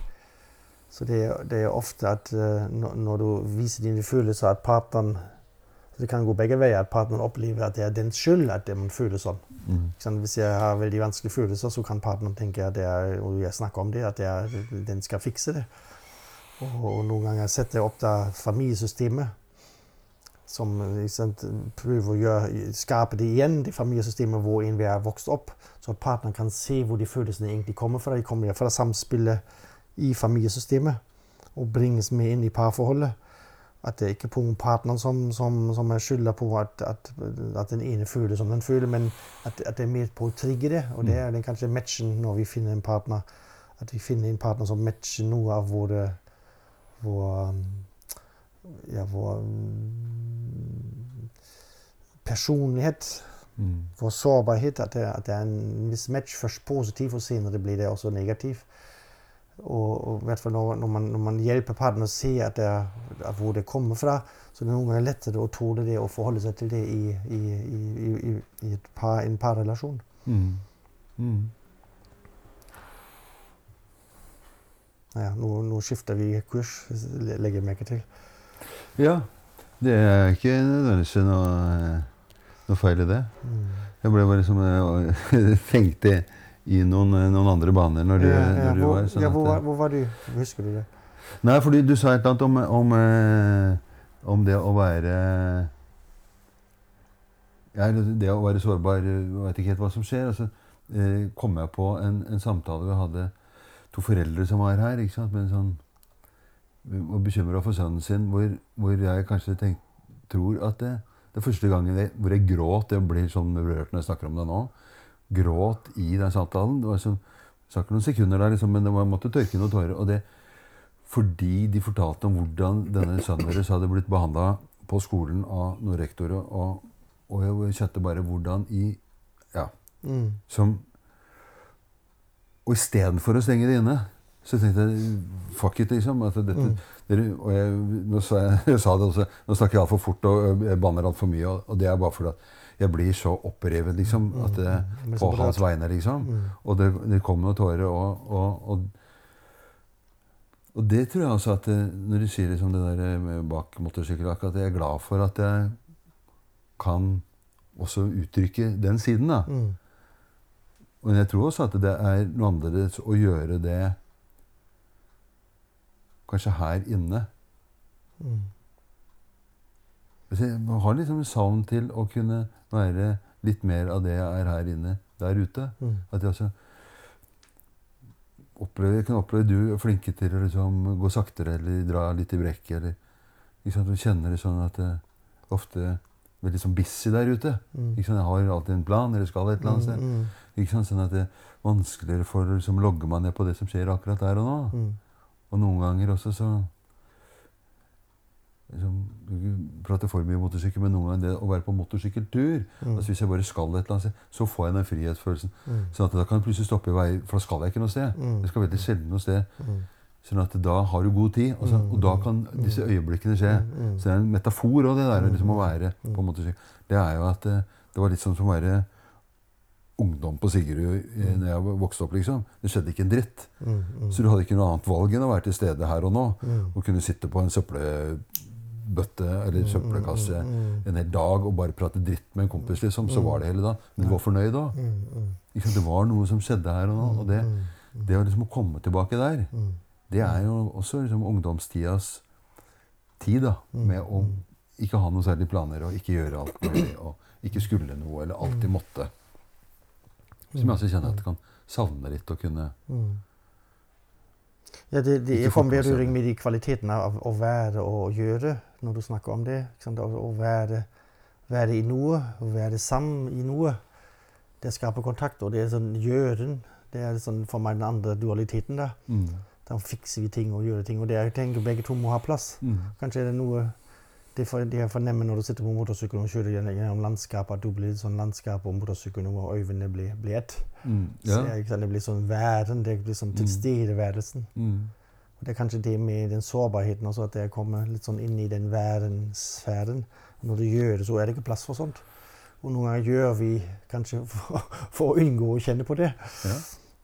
Så det, er- det er ofte at uh, når, når du viser dine følelser, at partneren så Det kan gå begge veier. At partneren opplever at det er dens skyld at man føler sånn. Mm. sånn. Hvis jeg har veldig vanskelige følelser, så kan partneren tenke at det er, og jeg snakker om det, at det er, den skal fikse det. Og, og noen ganger setter jeg opp da familiesystemet, som sant, prøver å gjøre, skape det igjen, det familiesystemet hvor en vil ha vokst opp, så partneren kan se hvor de følelsene egentlig kommer fra. De kommer fra samspillet i familiesystemet og bringes med inn i parforholdet. At det ikke er partneren som, som, som er skylda på at, at, at den ene føler som den føler, men at, at det er med på å trigge det. Og det er den kanskje matchen når vi finner en partner. At vi finner en partner som matcher noe av våre vår, ja, vår um, personlighet, Mm. vår sårbarhet. At det, at det er en viss match. Først positiv, og senere blir det også negativ. Og, og i hvert fall når, når, man, når man hjelper partneren å se at det at hvor det kommer fra, så det er noen ganger lettere å tåle det og forholde seg til det i, i, i, i, par, en parrelasjon. Mm. Mm. Ja, nå, nå skifter vi kurs, legger jeg merke til. Ja. Det er ikke nødvendigvis noe, noe feil i det. Mm. Jeg ble bare som jeg tenkte i noen, noen andre baner når du, Ja, ja, når du hvor, var sånn ja, hvor, det- hvor var du? Husker du det? Nei, fordi du sa et eller annet om, om, eh, om det å være ja, Det å være sårbar Jeg veit ikke helt hva som skjer. Og så eh, kom jeg på en, en samtale vi hadde to foreldre som var her. ikke sant, men sånn, og bekymra for sønnen sin, hvor, hvor jeg kanskje tenk, tror at det, det er første gangen jeg, hvor jeg gråt Jeg blir sånn rørt når jeg snakker om det nå. Gråt i den samtalen. Det var sånn, snakk noen sekunder der, liksom, men det var, jeg måtte tørke noen tårer. og det fordi de fortalte om hvordan denne sønnen deres hadde blitt behandla på skolen av noen rektorer. Og, og jeg kjente bare hvordan i Ja. Mm. Som Og istedenfor å stenge det inne, så tenkte jeg fuck it, liksom. At dette, Mm. Og jeg, nå sa jeg, jeg sa det også, nå snakker jeg altfor fort og banner altfor mye. Og, og det er bare fordi at jeg blir så opprevet, liksom. At det, Mm. På hans vegne, liksom. Mm. Og det, det kom noen tårer. Og, og, og, og det tror jeg også at Når du sier liksom det der bak motorsykkeljakka, at jeg er glad for at jeg kan også uttrykke den siden. da. Mm. Men jeg tror også at det er noe annerledes å gjøre det kanskje her inne. Mm. Jeg har liksom en savn til å kunne være litt mer av det jeg er her inne, der ute. Mm. At jeg også opplever, jeg kan oppleve du er flinke til å liksom gå saktere eller dra litt i brekket. Eller, liksom? Du kjenner det sånn at det ofte er veldig sånn busy der ute. Mm. Sant? Jeg har alltid en plan, eller skal et eller annet sted. Mm. Ikke sant? Sånn at det er vanskeligere for å liksom, logge meg ned på det som skjer akkurat der og nå. Mm. Og noen ganger også så liksom, Du prater for mye motorsykkel, men noen ganger det å være på motorsykkeltur Mm. altså Hvis jeg bare skal et eller annet så får jeg den frihetsfølelsen. Mm. Sånn at da kan jeg plutselig stoppe i vei, for da skal jeg ikke noe sted. Mm. Jeg skal veldig sjelden noe sted. Mm. Sånn at da har du god tid, og, så, og da kan disse øyeblikkene skje. Mm. Så det er en metafor òg, det der liksom å være på motorsykkel. Det er jo at eh, det var litt sånn som å være ungdom på Sigerud mm. når jeg vokste opp. liksom. Det skjedde ikke en dritt. Mm, mm. Så du hadde ikke noe annet valg enn å være til stede her og nå. Mm. Og kunne sitte på en søppelbøtte eller Mm, søppelkasse mm, en hel dag og bare prate dritt med en kompis. liksom. Så var det hele da. Men du var fornøyd da. Det var noe som skjedde her og nå. Og det, det liksom å komme tilbake der, det er jo også liksom ungdomstidas tid. da, Med å ikke ha noen særlige planer og ikke gjøre alt mulig. Og ikke skulle noe eller alltid måtte. Som jeg også kjenner at kan savne litt å kunne Mm. Ja, det, det er for få berøring med de kvalitetene av å være og gjøre, når du snakker om det. Å være, være i noe, å være sammen i noe. Det skaper kontakt, og det er sånn gjøren. Det er sånn for meg den andre dualiteten Da mm. Da fikser vi ting og gjør ting, og det er, jeg tenker begge to må ha plass. Mm. Kanskje er det noe det, for, det jeg fornemmer når du sitter på motorsykkelen og kjører gjennom, landskapet, at du blir litt sånn landskap og motorsykkelen og øynene blir, blir ett. Mm. Så Ja. jeg, det blir sånn væren, det blir sånn Mm. tilstedeværelsen. Mm. Og det er kanskje det med den sårbarheten også, at jeg kommer litt sånn inn i den værensfæren. Når du gjør det, så er det ikke plass for sånt. Og noen ganger gjør vi kanskje for, for å unngå å kjenne på det. Ja.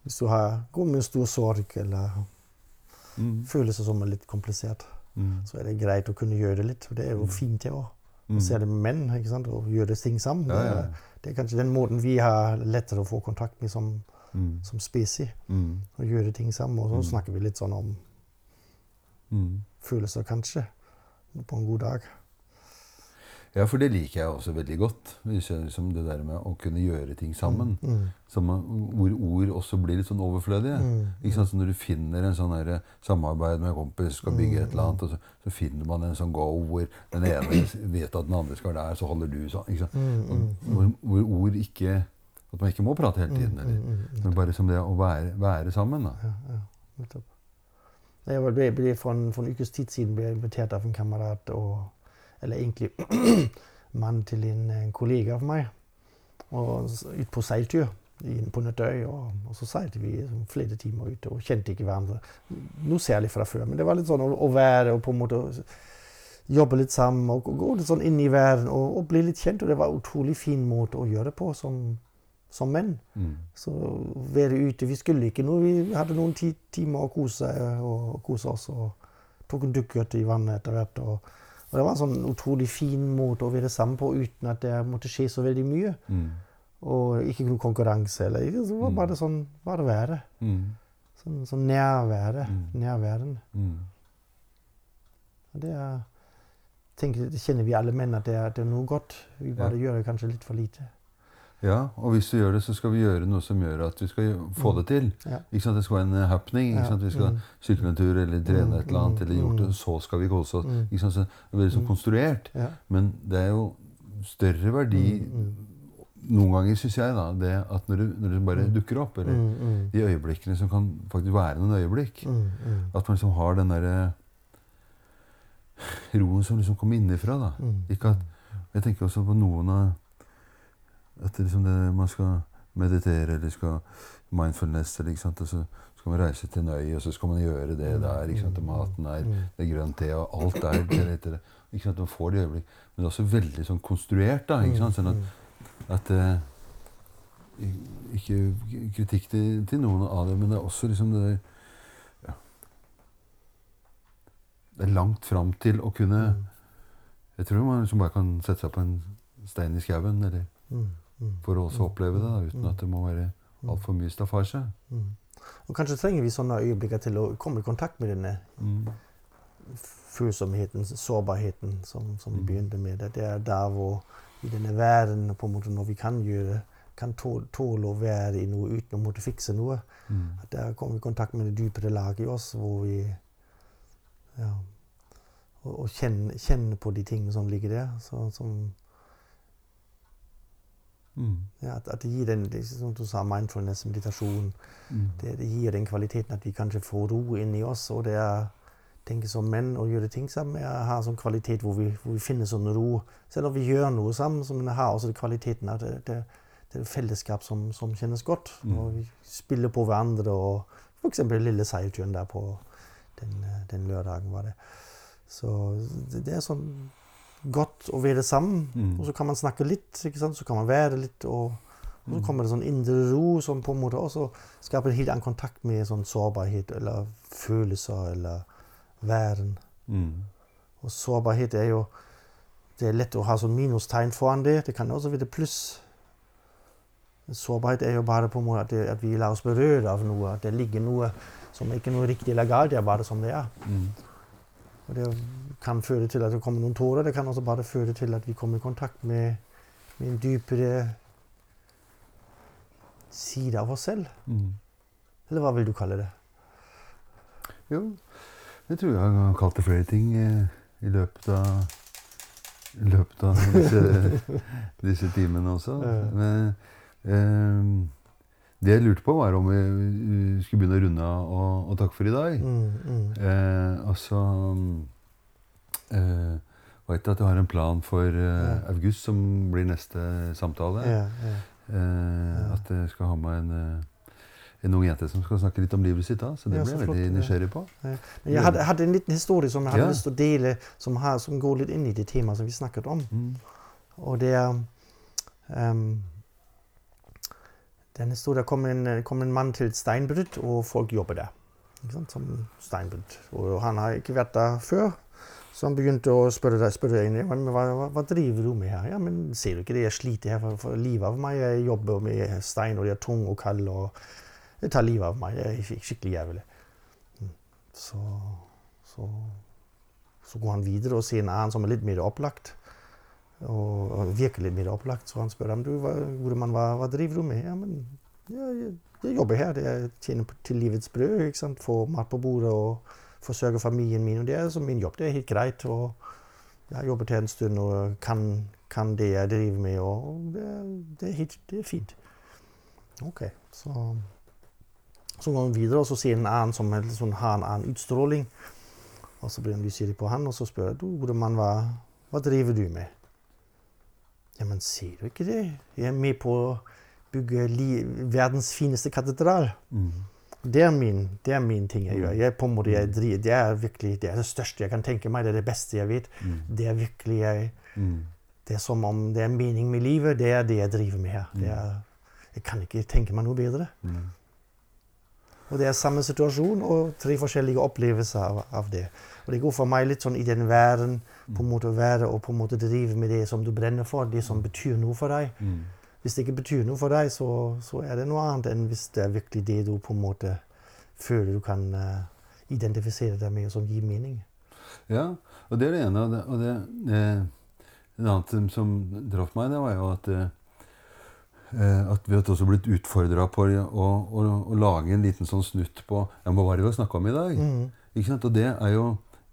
Hvis du har, går med en stor sorg eller Mm. følelser som er litt komplisert, Mm. så er det greit å kunne gjøre det litt. For det er jo Mm. fint, det òg. Mm. Og særlig med menn, ikke sant? og gjøre ting sammen. Ja, Det, ja. er, det er kanskje den måten vi har lettere å få kontakt med som, Mm. som specie. Mm. Å gjøre ting sammen. Og så Mm. snakker vi litt sånn om Mm. følelser, kanskje, på en god dag. Ja, for det liker jeg også veldig godt. Liksom det der med å kunne gjøre ting sammen. Mm. Som, hvor ord også blir litt sånn overflødige. Mm. Ikke sant? Så når du finner en sånn her samarbeid med en kompis, skal bygge et eller Mm. annet, og så, så finner man en sånn go hvor den ene vet at den andre skal der, så holder du sånn. Ikke sant? Mm, Og, mm, hvor, hvor ord ikke At man ikke må prate hele tiden. Mm, Eller, mm, mm, men bare som det å være, være sammen. da. Ja, ja. Jeg ble, ble for, en, for en ukes tid siden ble jeg invitert av en kamerat, og, eller egentlig mann til en, kollega av meg, og ut på seiltur inn på Nøttøy. Og, og så seilte vi sånn flere timer ute og kjente ikke hverandre noe særlig fra før. Men det var litt sånn å, å være og på en måte jobbe litt sammen og gå litt sånn inn i verden og, og bli litt kjent. Og det var en utrolig fin måte å gjøre det på som, som menn. Mm. Så være ute Vi skulle ikke noe. Vi hadde noen ti timer å kose, og, og kose oss. Og tok en dukkert i vannet etter hvert. Og, og det var en sånn utrolig fin måte å være sammen på uten at det måtte skje så veldig mye. Mm. Og ikke noe konkurranse. Eller, ikke, så var Mm. bare sånn bare være. Mm. Sånn, sånn nærvære. Mm. Nærværende. Mm. Og det er tenker, det kjenner vi alle menn at det er, det er noe godt. Vi bare gjør det kanskje litt for lite. Ja, og hvis vi gjør det, så skal vi gjøre noe som gjør at vi skal få det til. Ja. Ikke sant? Det skal være en eh, happening. Ikke sant? Vi skal mm. sykle en tur eller trene Mm, et eller annet, mm, eller gjort det, mm. så skal vi kose oss. Mm. Ikke sant? Så det er veldig sånn Mm. konstruert. Ja. Men det er jo større verdi Mm, mm. noen ganger, syns jeg, da, det at når det, når det bare Mm. dukker opp, eller Mm, mm. de øyeblikkene som kan faktisk være noen øyeblikk, Mm, mm. at man liksom har den derre roen som liksom kommer innenfra. da. Mm. Ikke at, jeg tenker også på noen av At det liksom det, man skal meditere eller skal mindfulness, eller, ikke sant? og så skal man reise til en øy, og så skal man gjøre det der. ikke sant? Og maten er Mm. det er te, og alt er til etter det. Ikke sant? Man får det i øyeblikk. Men det er også veldig sånn konstruert. da, ikke sant? Sånn at, Mm. at eh, Ikke kritikk til, til noen av det, men det er også liksom det der ja. Det er langt fram til å kunne Mm. Jeg tror man liksom bare kan sette seg på en stein i skauen eller Mm. Mm. for å også Mm. oppleve det, da, uten Mm. at det må være altfor mye staffasje. Mm. Og kanskje trenger vi sånne øyeblikker til å komme i kontakt med denne Mm. følsomheten, sårbarheten, som, som vi Mm. begynte med. Det er der hvor i denne verden, på en måte når vi kan gjøre, kan tåle å være i noe uten å måtte fikse noe. Mm. At der kommer vi i kontakt med det dypere laget i oss, hvor vi ja, og, og kjenner, kjenner, på de tingene som ligger der. Så, som, Mm. ja, at, at det gir den, er som du sa, mindfulness, meditasjon. Mm. Det, det gir den kvaliteten at vi kanskje får ro inni oss. Og det er tenke som menn og gjøre ting sammen. Jeg har sånn kvalitet hvor vi, hvor vi finner sånn ro. Selv om vi gjør noe sammen, så har også det kvaliteten at det, det, det et fellesskap som, som kjennes godt. Mm. Når vi spiller på hverandre og f.eks. lille seilturen der på den, den lørdagen var det. Så det, det er sånn godt å være sammen. Mm. Og så kan man snakke litt, ikke sant? så kan man være litt og, Og så kommer det sånn indre ro som på en måte også skaper en helt annen kontakt med sånn sårbarhet eller følelser eller væren. Mm. Og sårbarhet er jo Det er lett å ha sånn minustegn foran det. Det kan også være pluss. Sårbarhet er jo bare på en måte at, det, at vi lar oss berøre av noe. At det ligger noe som ikke er noe riktig eller galt. Det er bare som det er. Mm. Og det kan føre til at det kommer noen tårer. Det kan også bare føre til at vi kommer i kontakt med, med en dypere side av oss selv. Mm. Eller hva vil du kalle det? Jo, jeg tror jeg har kalt det flere ting eh, i løpet av i løpet av disse, disse timene også. Ja. Men eh, det jeg lurte på, var om vi skulle begynne å runde av og, og takke for i dag. Mm, mm. Eh, altså eh, Veit at du har en plan for eh, Ja. august, som blir neste samtale. Ja, ja. Eh, at jeg skal ha med en, eh, en ung jente som skal snakke litt om livet sitt da. Så det ble så jeg veldig nysgjerrig på. Men jeg hadde, hadde en liten historie som jeg hadde lyst til å dele, som, her, som går litt inn i det temaet som vi snakket om. Mm. Og det er um, Den der kom en, kom en mann til et steinbrudd, og folk jobber der. Som steinbrudd. Og han har ikke vært der før. Så han begynte å spørre deg, spørre deg hva, hva, hva driver du med her? Ja, men ser du ikke det? Jeg sliter her for, for livet av meg. Jeg jobber med stein, og det er tung og kald, og det tar livet av meg. Jeg er skikkelig jævlig. Mm. Så, så, så går han videre og ser en annen som er litt mer opplagt. Og, litt mer opplagt. Så han spør om du, hva, mann, hva, hva driver du med. Ja, men jeg, jeg jobber her. Er tjener til livets brød. ikke sant? Få mat på bordet og forsørge familien min. Og det er min jobb. Det er helt greit. og Jeg har jobbet her en stund og kan, kan det jeg driver med. Og det, det, er, helt, det er fint. Ok, så så går han videre, og så ser en annen som sånn, har en annen utstråling. Og så blir han nysgjerrig på han, og så spør jeg gode mann, hva, hva driver du med? Ja, men sier du ikke det? Jeg er med på å bygge verdens fineste katedral. Mm. Det er, min, det er min ting jeg gjør. Jeg, på en måte, jeg driver, det er virkelig det er det største jeg kan tenke meg. Det er det beste jeg vet. Mm. Det er virkelig jeg, Mm. det er som om det er mening med livet. Det er det jeg driver med her. Det er, jeg kan ikke tenke meg noe bedre. Mm. Og det er samme situasjon og tre forskjellige opplevelser av, av det. Og det går for meg litt sånn i den verden, på en måte å være og på en måte drive med det som du brenner for, det som betyr noe for deg. Mm. Hvis det ikke betyr noe for deg, så, så er det noe annet enn hvis det er virkelig det du på en måte føler du kan uh, identifisere deg med, og som gir mening. Ja, og det er det ene. Og det, og det eh, en annet som traff meg, det var jo at eh, eh, at vi har også blitt utfordra på å, å, å lage en liten sånn snutt på ja, men hva var det vi snakka om i dag. Mm. Ikke sant? Og det er jo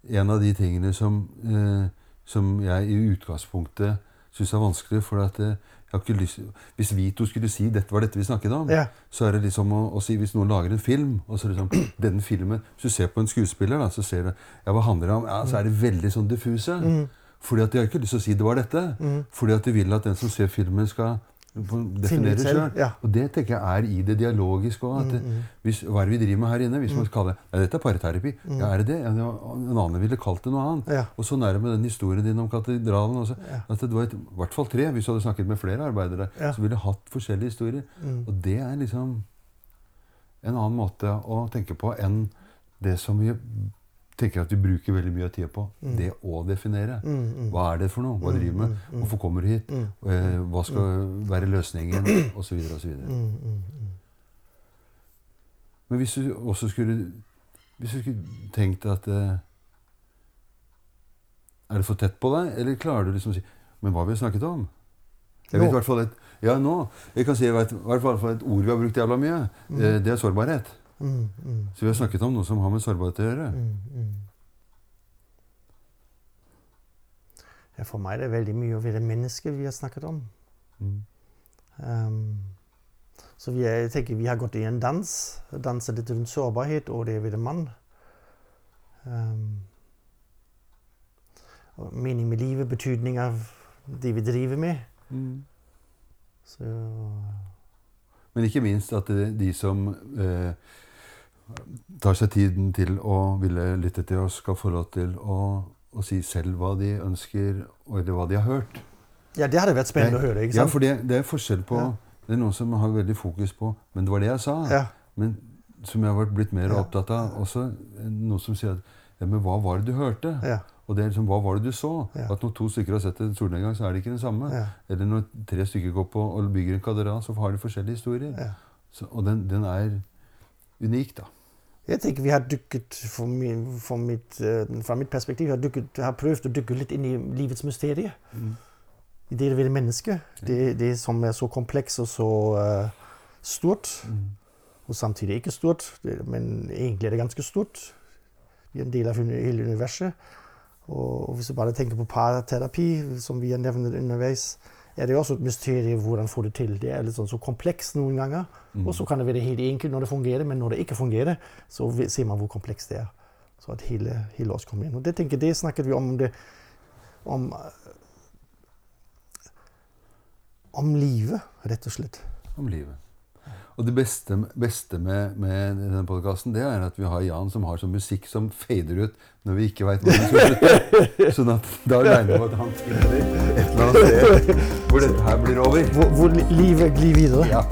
en av de tingene som, eh, som jeg i utgangspunktet syns er vanskelig. For at eh, jeg har ikke lyst, hvis vi to skulle si dette var dette vi snakket om, Ja. så er det liksom å, å si Hvis noen lager en film, og så liksom den filmen Hvis du ser på en skuespiller, da, så ser du ja, hva handler det om? Ja, så er det veldig sånn diffuse. Mm. Fordi at de har ikke lyst til å si det var dette. Mm. Fordi at de vil at den som ser filmen, skal på- definere selv, sjøl. ja. Og det tenker jeg er i det dialogiske òg. Mm, mm. Hva er det vi driver med her inne? Hvis man skal kalle det ja, dette er parterapi. Ja, er det det? Ja, en annen ville kalt det noe annet. Ja. Og det med den historien din om katedralen også. At det var et, i hvert fall tre. Hvis du hadde snakket med flere arbeidere, så ville du hatt forskjellige historier. Mm. Og det er liksom en annen måte å tenke på enn det som vi tenker at vi bruker veldig mye av tida på. Mm. Det å definere. Mm, mm. Hva er det for noe? Hva driver du med? mm, mm. Hvorfor kommer du hit? Mm. Eh, Hva skal være løsningen? Og så videre og så videre. Mm, mm, mm. Men hvis du også skulle Hvis du skulle tenkt at eh, Er det for tett på deg, eller klarer du liksom å si Men hva har vi snakket om? Jeg vet i hvert fall et, ja, nå. Jeg kan si jeg vet, i hvert fall et ord vi har brukt jævla mye. Eh, det er sårbarhet. Mm, mm, Så vi har snakket om noe som har med sårbarhet å gjøre. mm, for meg er det veldig mye å være menneske vi har snakket om. Mm. Um, så vi, er, jeg tenker vi har gått i en dans. Danset litt rundt sårbarhet og det å være mann. Um, mening med livet, betydning av det vi driver med. Mm. Så Men ikke minst at det, de som eh, tar seg tiden til å ville lytte til oss, skal få lov til å, å si selv hva de ønsker, eller hva de har hørt. Ja, det hadde vært spennende å høre. ikke Ja, for det, det er forskjell på Ja. Det er noen som har veldig fokus på Men det var det jeg sa. Ja. Men som jeg har blitt mer opptatt av. Også eh, noen som sier at ja, men hva var det du hørte? Ja. Og det er liksom, hva var det du så? Ja. At når to stykker har sett en solnedgang, så er det ikke det samme. Ja. Eller når tre stykker går på og bygger en katedral, så har de forskjellige historier. Ja. Så, og den, den er unik, da. Jeg tenker vi har dukket, for min, for mitt, eh, fra mitt perspektiv, har, dukket, har prøvd å dukke litt inn i livets mysterie. I det ved mennesket. Det, det som er så kompleks og så uh, stort. Og samtidig ikke stort, men egentlig er det ganske stort. Vi er en del av hele universet. Og hvis du bare tenker på parterapi, som vi har nevnt underveis, er det også et mysterium hvordan får det til. Det er litt sånn så komplekst noen ganger. Og så kan det være helt enkelt når det fungerer, men når det ikke fungerer, så ser man hvor komplekst det er. Så at hele, hele oss kommer inn. Og det tenker jeg, det snakket vi om det om, om livet, rett og slett. Om livet. Og det beste, beste med, med denne podkasten det er at vi har Jan som har sånn musikk som fader ut når vi ikke veit hva den skal slutte. Sånn at da regner vi med at han finner et eller annet sted hvor dette her blir over. Hvor, hvor livet glir videre. Ja.